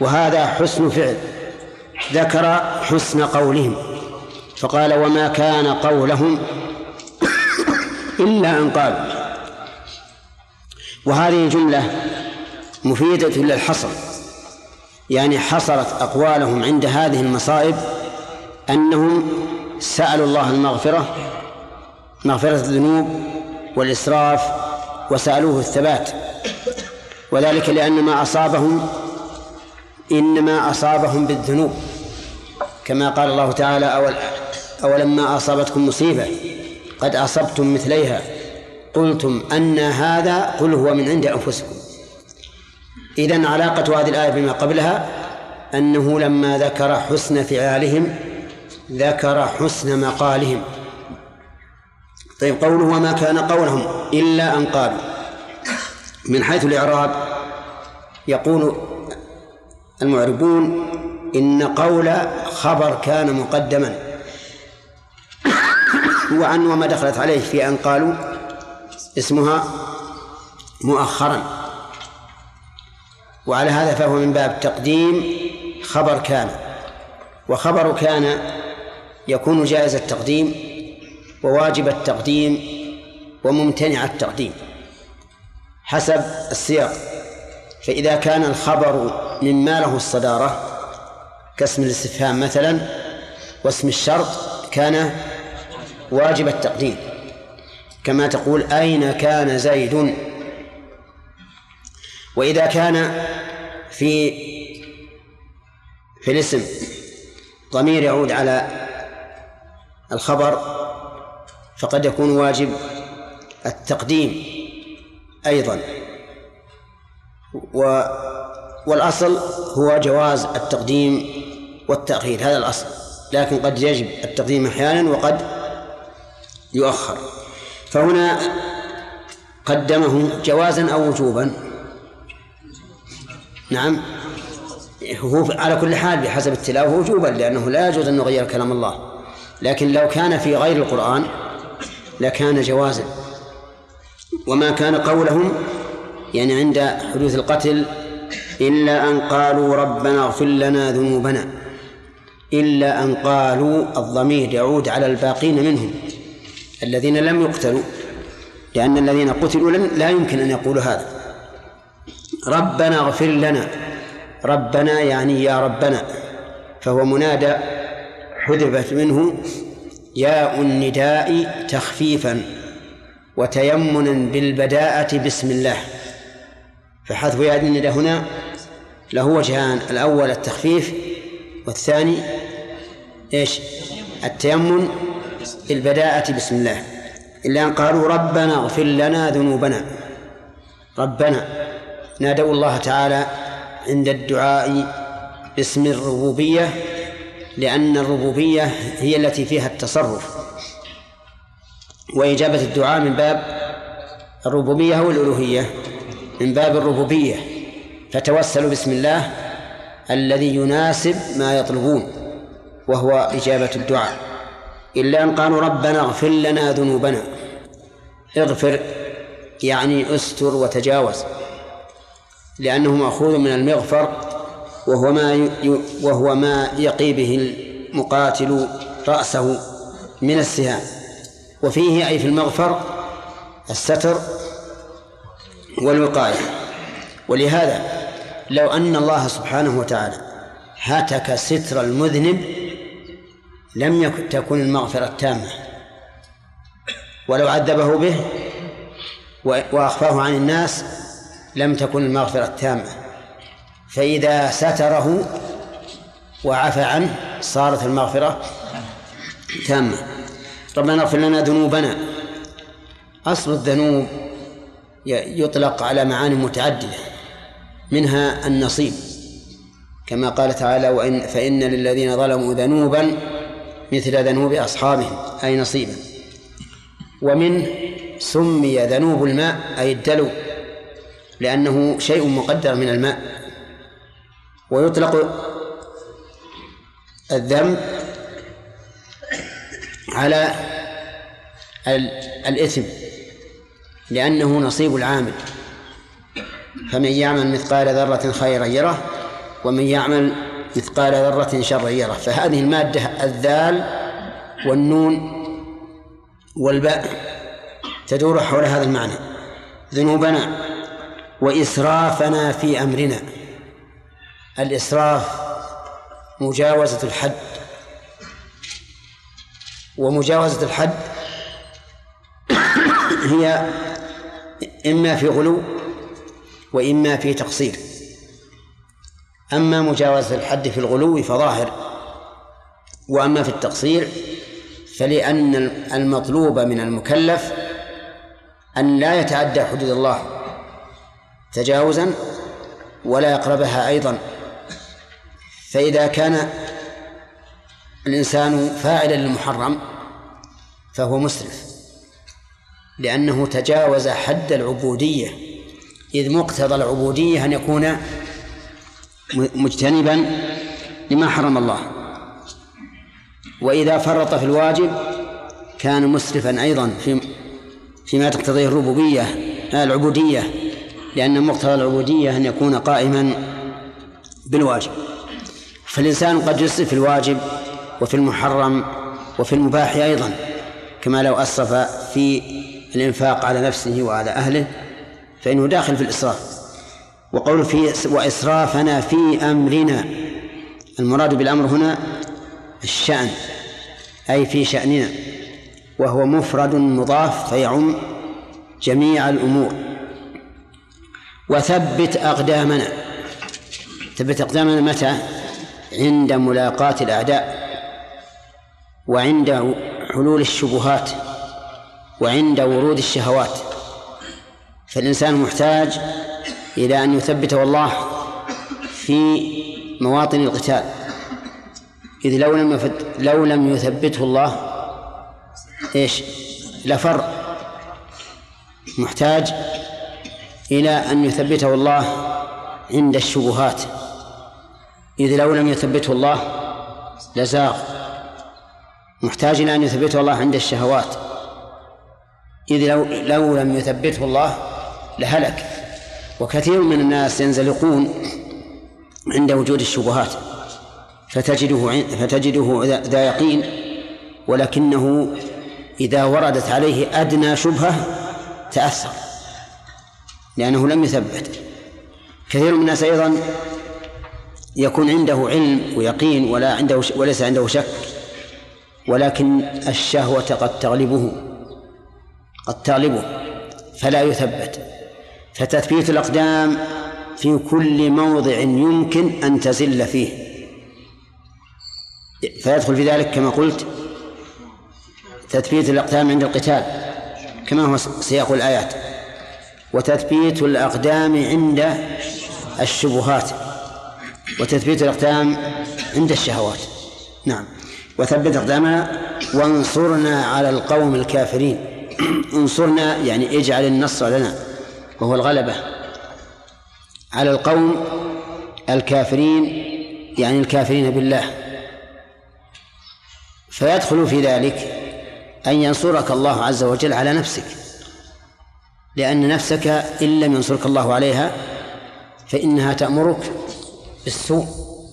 وهذا حسن فعل. ذكر حسن قولهم. فقال وما كان قولهم إلا أن قالوا. وهذه جملة مفيدة للحصر. يعني حصرت أقوالهم عند هذه المصائب أنهم سألوا الله المغفرة مغفرة الذنوب والإسراف وسألوه الثبات. وذلك لأن ما أصابهم إنما أصابهم بالذنوب كما قال الله تعالى أول أولما أصابتكم مصيبة قد أصبتم مثليها. قلتم أن هذا قل هو من عند أنفسكم. إذن علاقة هذه الآية بما قبلها أنه لما ذكر حسن فعالهم ذكر حسن مقالهم. طيب قوله وما كان قولهم إلا أن قالوا. من حيث الإعراب يقول المعربون إن قول خبر كان مقدما. وعن وما دخلت عليه في أن قالوا اسمها مؤخرا. وعلى هذا فهو من باب تقديم خبر كان. وخبر كان يكون جائز التقديم وواجب التقديم وممتنع التقديم حسب السياق. فإذا كان الخبر مما له الصدارة كاسم الاستفهام مثلا واسم الشرط كان واجب التقديم. كما تقول أين كان زيد؟ وإذا كان في في الاسم ضمير يعود على الخبر فقد يكون واجب التقديم أيضا. و والأصل هو جواز التقديم والتأخير هذا الأصل لكن قد يجب التقديم أحيانا وقد يؤخر. فهنا قدمه جوازا أو وجوبا. نعم. هو على كل حال بحسب التلاوة وجوبا لأنه لا يجوز أن نغير كلام الله. لكن لو كان في غير القرآن لكان جوازا. وما كان قولهم يعني عند حدوث القتل إلا أن قالوا ربنا اغفر لنا ذنوبنا. إلا أن قالوا الضمير يعود على الباقين منهم. الذين لم يقتلوا لأن الذين قتلوا لا يمكن أن يقولوا هذا. ربنا اغفر لنا. ربنا يعني يا ربنا. فهو منادى حذفت منه ياء النداء تخفيفا وتيمنا بالبداءة بسم الله. فحذف ياء النداء هنا له وجهان الأول التخفيف والثاني إيش؟ التيمن بالبداءة بسم الله. إلا أن قالوا ربنا اغفر لنا ذنوبنا. ربنا نادوا الله تعالى عند الدعاء باسم الربوبية لأن الربوبية هي التي فيها التصرف. وإجابة الدعاء من باب الربوبية أو الألوهية من باب الربوبية. فتوسلوا بسم الله الذي يناسب ما يطلبون وهو إجابة الدعاء. إلا أن قالوا ربنا اغفر لنا ذنوبنا. اغفر يعني استر وتجاوز. لأنه مأخوذ من المغفر وهو ما وهو ما يقي به المقاتل رأسه من السهام. وفيه أي في المغفر الستر والوقاية. ولهذا لو أن الله سبحانه وتعالى هتك ستر المذنب لم تكن المغفرة التامة. ولو عذبه به وأخفاه عن الناس لم تكن المغفرة التامة فإذا ستره وعفى عنه صارت المغفرة تامة. ربنا اغفر لنا ذنوبنا. أصل الذنوب يطلق على معاني متعددة. منها النصيب. كما قال تعالى وإن فإن للذين ظلموا ذنوبا مثل ذنوب أصحابهم. أي نصيبا. ومنه سمي ذنوب الماء أي الدلو. لأنه شيء مقدر من الماء. ويطلق الذنب على الإثم لأنه نصيب العامل. فمن يعمل مثقال ذرة خيرا يره ومن يعمل مثقال ذرة شرا يره. فهذه المادة الذال والنون والباء تدور حول هذا المعنى. ذنوبنا وإسرافنا في أمرنا. الإسراف مجاوزة الحد. ومجاوزة الحد هي إما في غلو وإما في تقصير. أما مجاوزة الحد في الغلو فظاهر وأما في التقصير فلأن المطلوب من المكلف أن لا يتعدى حدود الله. تجاوزا ولا يقربها أيضا. فإذا كان الإنسان فاعلا للمحرم فهو مسرف لأنه تجاوز حد العبودية إذ مقتضى العبودية أن يكون مجتنبا لما حرم الله. وإذا فرط في الواجب كان مسرفا أيضا في فيما تقتضيه الربوبية العبودية. لأن مقتضى العبودية أن يكون قائما بالواجب. فالإنسان قد يسرف في الواجب وفي المحرم وفي المباح أيضا كما لو أسرف في الإنفاق على نفسه وعلى أهله فإنه داخل في الإسراف. وقول في وإسرافنا في أمرنا. المراد بالأمر هنا الشأن أي في شأننا وهو مفرد مضاف فيعم جميع الأمور. وثبت أقدامنا. ثبت أقدامنا متى؟ عند ملاقاة الأعداء وعند حلول الشبهات وعند ورود الشهوات. فالإنسان محتاج إلى أن يثبته الله في مواطن القتال. إذ لو لم لو لم يثبته الله إيش؟ لفر محتاج إلى أن يثبته الله عند الشبهات. إذ لو لم يثبته الله لزاغ. محتاج إلى أن يثبته الله عند الشهوات. إذ لو لو لم يثبته الله لهلك. وكثير من الناس ينزلقون عند وجود الشبهات. فتجده فتجده ذا يقين. ولكنه إذا وردت عليه أدنى شبهة تأثر. لأنه لم يثبت. كثير من الناس أيضا يكون عنده علم ويقين ولا عنده وليس عنده شك ولكن الشهوة قد تغلبه قد تغلبه فلا يثبت. فتثبيت الأقدام في كل موضع يمكن أن تزل فيه. فيدخل في ذلك كما قلت تثبيت الأقدام عند القتال كما هو سياق الآيات. وتثبيت الأقدام عند الشبهات. وتثبيت الأقدام عند الشهوات. نعم. وثبت أقدامنا وانصرنا على القوم الكافرين. انصرنا يعني اجعل النصر لنا وهو الغلبة. على القوم الكافرين يعني الكافرين بالله. فيدخل في ذلك أن ينصرك الله عز وجل على نفسك. لأن نفسك إن لم ينصرك الله عليها فإنها تأمرك بالسوء.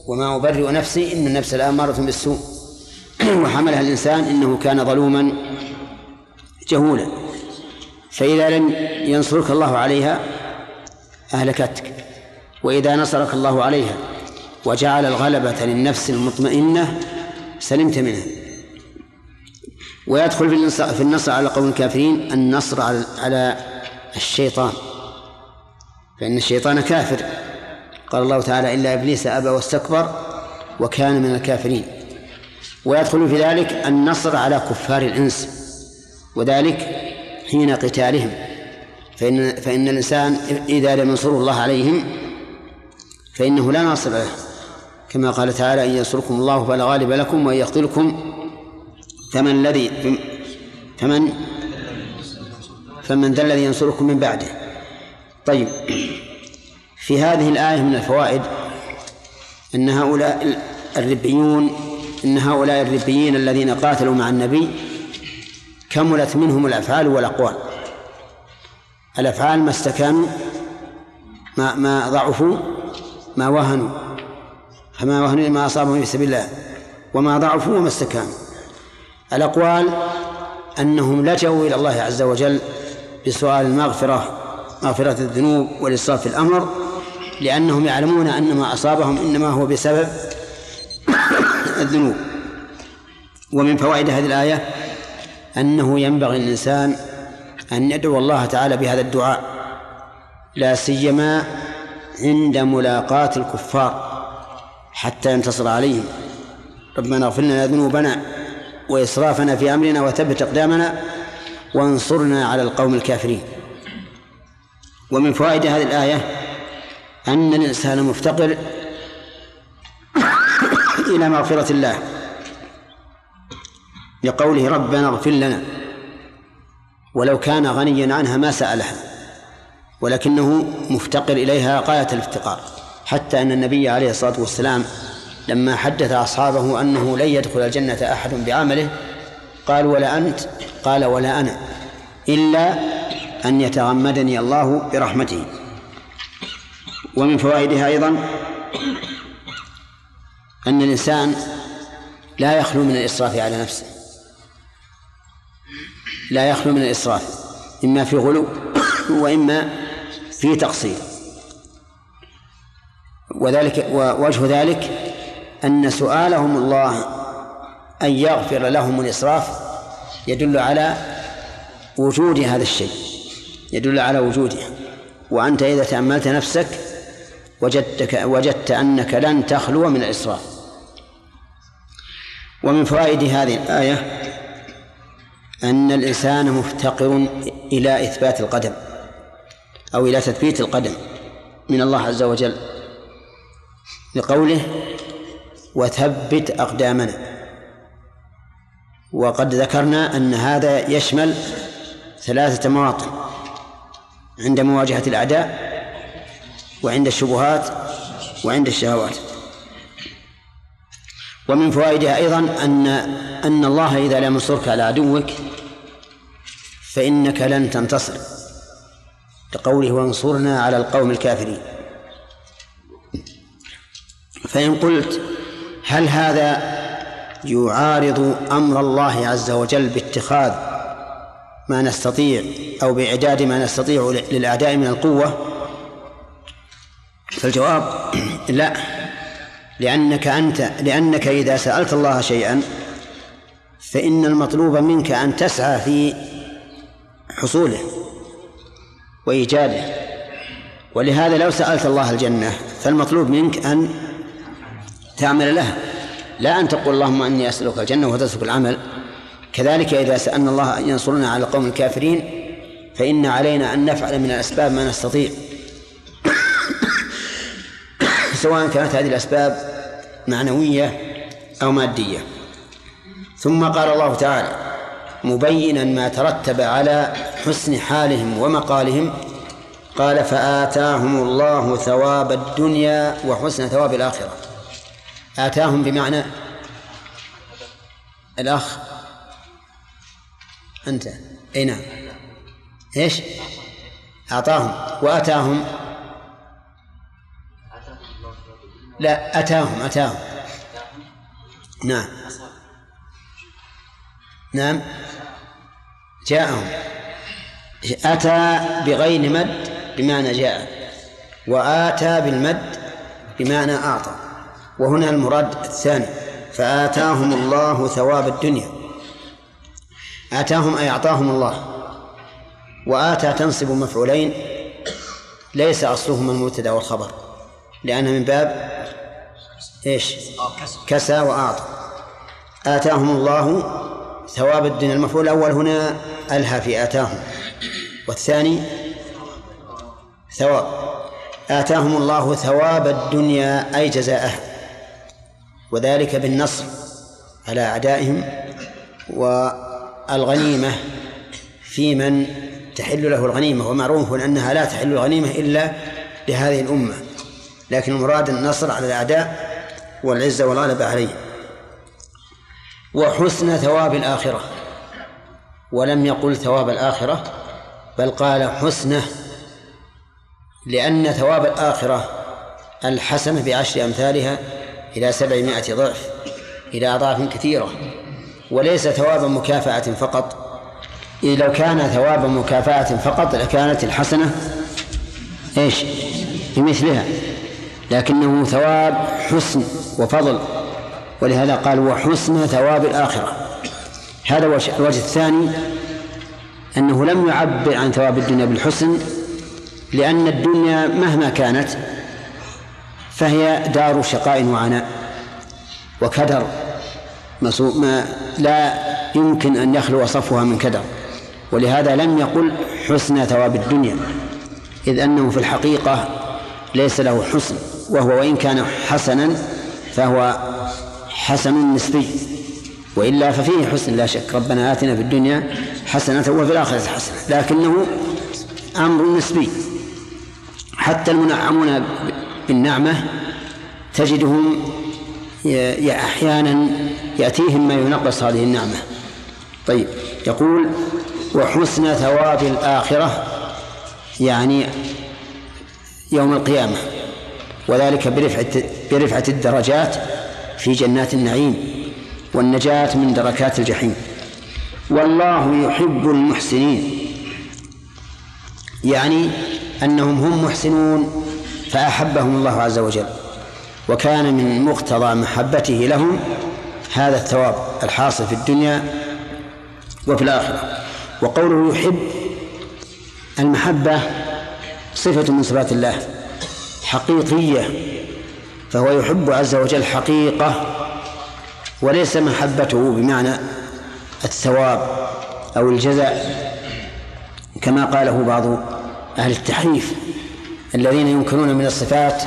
وما أبرئ نفسي إن النفس لآمارة بالسوء. وحملها الإنسان إنه كان ظلوما جهولا. فإذا لم ينصرك الله عليها أهلكتك. وإذا نصرك الله عليها وجعل الغلبة للنفس المطمئنة سلمت منها. ويدخل في النصر على قوم الكافرين النصر على الشيطان. فإن الشيطان كافر. قال الله تعالى إلا إبليس أبى واستكبر وكان من الكافرين. ويدخل في ذلك النصر على كفار الإنس وذلك حين قتالهم. فإن فإن الإنسان إذا لم ينصره الله عليهم فإنه لا ناصر له. كما قال تعالى إن ينصركم الله فلا غالب لكم وإن يقتلكم فمن الذي فمن فمن ذا الذي ينصركم من بعده. طيب. في هذه الآية من الفوائد أن هؤلاء الربيون إن هؤلاء الربيين الذين قاتلوا مع النبي كملت منهم الأفعال والأقوال. الأفعال ما استكانوا ما ما ضعفوا ما وهنوا. فما وهنوا ما أصابهم في سبيل الله. وما ضعفوا وما استكانوا. الأقوال أنهم لجأوا إلى الله عز وجل بسؤال المغفرة مغفرة الذنوب والإصرار في الأمر لأنهم يعلمون أن ما أصابهم إنما هو بسبب الذنوب. ومن فوائد هذه الآية أنه ينبغي للإنسان أن يدعو الله تعالى بهذا الدعاء لا سيما عند ملاقاة الكفار حتى ينتصر عليهم. ربنا اغفر لنا ذنوبنا وإسرافنا في أمرنا وثبت أقدامنا وانصرنا على القوم الكافرين. ومن فوائد هذه الآية أن الإنسان مفتقر إلى مغفرة الله لقوله ربنا اغفر لنا ولو كان غنيا عنها ما سألها ولكنه مفتقر إليها غاية الافتقار. حتى أن النبي عليه الصلاة والسلام لما حدث أصحابه أنه لن يدخل الجنة أحد بعمله قال ولا أنت قال ولا أنا إلا أن يتغمدني الله برحمته. ومن فوائدها أيضا أن الإنسان لا يخلو من الإسراف على نفسه. لا يخلو من الإسراف إما في غلو وإما في تقصير. وذلك ووجه ذلك أن سؤالهم الله أن يغفر لهم الإسراف يدل على وجود هذا الشيء يدل على وجوده وأنت إذا تأملت نفسك وجدتك وجدت أنك لن تخلو من الإسراف. ومن فوائد هذه الآية أن الإنسان مفتقر إلى إثبات القدم أو إلى تثبيت القدم من الله عز وجل لقوله وثبت أقدامنا. وقد ذكرنا أن هذا يشمل ثلاثة مواطن عند مواجهة الأعداء وعند الشبهات وعند الشهوات. ومن فوائدها أيضا أن أن الله إذا لم ينصرك على عدوك فإنك لن تنتصر. لقوله وانصرنا على القوم الكافرين. فإن قلت هل هذا يعارض أمر الله عز وجل باتخاذ ما نستطيع أو بإعداد ما نستطيع للأعداء من القوة. فالجواب لا لأنك أنت لأنك إذا سألت الله شيئا فإن المطلوب منك أن تسعى في حصوله وإيجاده. ولهذا لو سألت الله الجنة فالمطلوب منك أن تعمل لها. لا أن تقول اللهم إني أسألك الجنة وتترك العمل. كذلك إذا سألنا الله أن ينصرنا على القوم الكافرين فإن علينا أن نفعل من الأسباب ما نستطيع. سواء كانت هذه الأسباب معنوية أو مادية. ثم قال الله تعالى مبينا ما ترتب على حسن حالهم ومقالهم. قال فآتاهم الله ثواب الدنيا وحسن ثواب الآخرة. آتاهم بمعنى الأخ. أنت. أي نعم. إيش؟ أعطاهم. وأتاهم. لا أتاهم أتاهم. نعم. نعم. جاءهم. أتى بغير مد بمعنى جاء. وآتى بالمد بمعنى أعطى. وهنا المراد الثاني فآتاهم الله ثواب الدنيا. آتاهم أي أعطاهم الله. وآتى تنصب مفعولين ليس أصلهما المبتدأ والخبر لأنها من باب إيش؟ كسى وأعطى. آتاهم الله ثواب الدنيا. المفعول الأول هنا ألهى في آتاهم. والثاني ثواب. آتاهم الله ثواب الدنيا أي جزاءها. وذلك بالنصر على أعدائهم والغنيمة في من تحل له الغنيمة ومعروف أنها لا تحل الغنيمة إلا لهذه الأمة. لكن المراد النصر على الأعداء والعزة والغلبة عليهم. وحسن ثواب الآخرة. ولم يقل ثواب الآخرة بل قال حسنة لأن ثواب الآخرة الحسنة بعشر أمثالها إلى سبعمائة ضعف إلى أضعاف كثيرة وليس ثواب مكافأة فقط. إذ لو كان ثواب مكافأة فقط لكانت الحسنة إيش؟ بمثلها لكنه ثواب حسن وفضل ولهذا قال وحسن ثواب الآخرة. هذا الوجه الثاني أنه لم يعبر عن ثواب الدنيا بالحسن لأن الدنيا مهما كانت فهي دار شقاء وعناء وكدر. ما لا يمكن أن يخلو صفها من كدر. ولهذا لم يقل حسن ثواب الدنيا إذ أنه في الحقيقة ليس له حسن وهو وإن كان حسنا فهو حسن نسبي. وإلا ففيه حسن لا شك. ربنا آتنا في الدنيا حسنة وفي الآخرة حسنة لكنه أمر نسبي. حتى المنعمون بالنعمة تجدهم أحيانا يأتيهم ما ينقص هذه النعمة. طيب يقول وحسن ثواب الآخرة يعني يوم القيامة وذلك برفعة برفعة الدرجات في جنات النعيم والنجاة من دركات الجحيم. والله يحب المحسنين يعني أنهم هم محسنون فأحبهم الله عز وجل. وكان من مقتضى محبته لهم هذا الثواب الحاصل في الدنيا وفي الآخرة. وقوله يحب المحبة صفة من صفات الله حقيقية فهو يحب عز وجل حقيقة وليس محبته بمعنى الثواب أو الجزاء. كما قاله بعض أهل التحريف الذين ينكرون من الصفات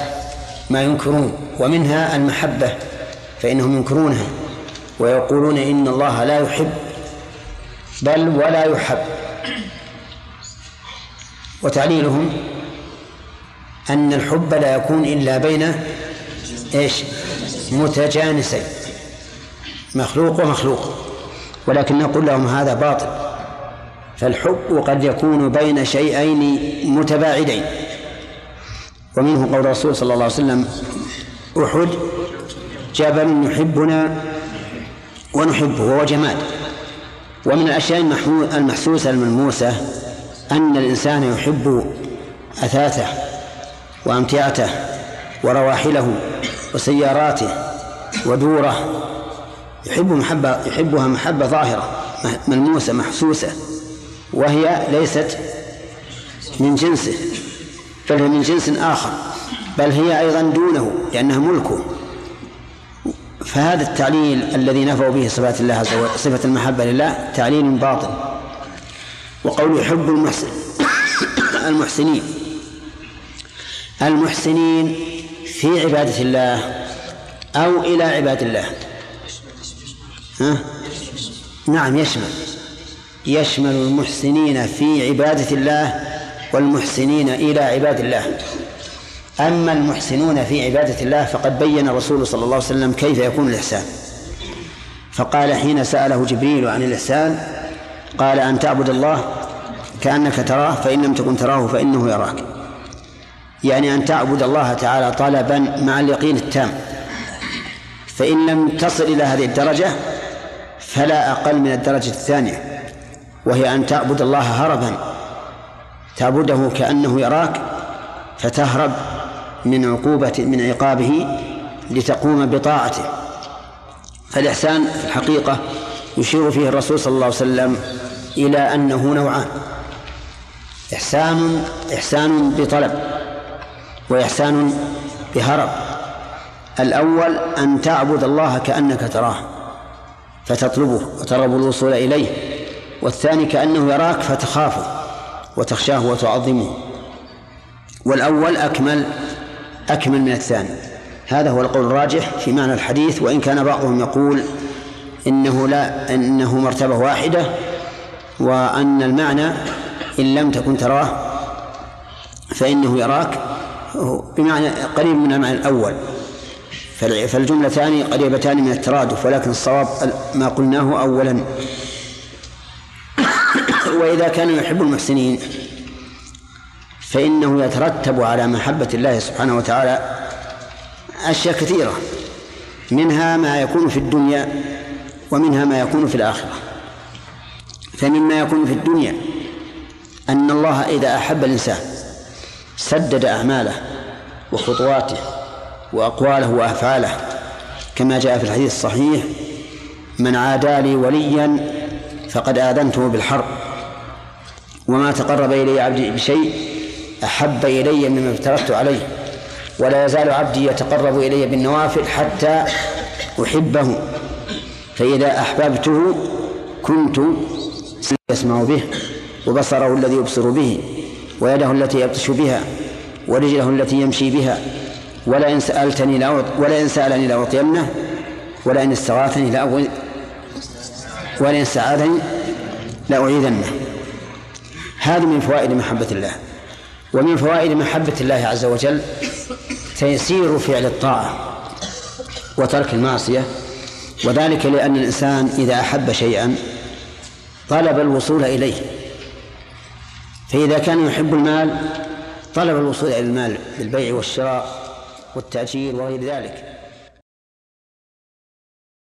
ما ينكرون ومنها المحبة فإنهم ينكرونها ويقولون إن الله لا يحب بل ولا يحب. وتعليلهم أن الحب لا يكون إلا بين إيش؟ متجانسين مخلوق ومخلوق. ولكن نقول لهم هذا باطل فالحب قد يكون بين شيئين متباعدين. ومنه قول الرسول صلى الله عليه وسلم أحد جبل يحبنا ونحبه وهو جماد. ومن الأشياء المحسوسة الملموسة أن الإنسان يحب أثاثه وأمتعته ورواحله وسياراته ودوره. يحب محبة يحبها محبة ظاهرة ملموسة محسوسة وهي ليست من جنسه. بل هي من جنس آخر بل هي أيضا دونه لأنها ملكه. فهذا التعليل الذي نفوا به صفات الله عز وجل صفة المحبة لله تعليل باطل. وقول يحب المحسن المحسنين. المحسنين في عبادة الله أو إلى عباد الله. ها؟ نعم يشمل. يشمل المحسنين في عبادة الله والمحسنين إلى عباد الله. أما المحسنون في عبادة الله فقد بين الرسول صلى الله عليه وسلم كيف يكون الإحسان. فقال حين سأله جبريل عن الإحسان قال أن تعبد الله كأنك تراه فإن لم تكن تراه فإنه يراك. يعني أن تعبد الله تعالى طلبا مع اليقين التام. فإن لم تصل إلى هذه الدرجة فلا أقل من الدرجة الثانية وهي أن تعبد الله هربا تعبده كأنه يراك فتهرب من عقوبة من عقابه لتقوم بطاعته. فالإحسان في الحقيقة يشير فيه الرسول صلى الله عليه وسلم إلى أنه نوعان إحسان إحسان بطلب وإحسان بهرب. الأول أن تعبد الله كأنك تراه فتطلبه وترغب الوصول إليه والثاني كأنه يراك فتخافه. وتخشاه وتعظمه. والأول أكمل أكمل من الثاني. هذا هو القول الراجح في معنى الحديث وإن كان بعضهم يقول إنه لا إنه مرتبة واحدة وأن المعنى إن لم تكن تراه فإنه يراك. بمعنى قريب من المعنى الأول. فالجملتان قريبتان من الترادف ولكن الصواب ما قلناه أولا. وإذا كان يحب المحسنين فإنه يترتب على محبة الله سبحانه وتعالى أشياء كثيرة منها ما يكون في الدنيا ومنها ما يكون في الآخرة. فمما يكون في الدنيا أن الله إذا أحب الإنسان سدد أعماله وخطواته وأقواله وأفعاله كما جاء في الحديث الصحيح من عادى لي وليا فقد آذنته بالحرب. وما تقرب إلي عبدي بشيء أحب إلي مما افترضت عليه. ولا يزال عبدي يتقرب إلي بالنوافل حتى أحبه. فإذا أحببته كنت يسمع به وبصره الذي يبصر به ويده التي يبطش بها ورجله التي يمشي بها. ولئن سألتني لأعط ولئن سألني لأعطينه ولئن استغاثني لأعوذ ولئن استعاذني لأعيذنه هذه من فوائد محبة الله. ومن فوائد محبة الله عز وجل تيسير فعل الطاعة وترك المعصية وذلك لأن الإنسان إذا أحب شيئا طلب الوصول إليه. فإذا كان يحب المال طلب الوصول إلى المال بالبيع والشراء والتأجير وغير ذلك.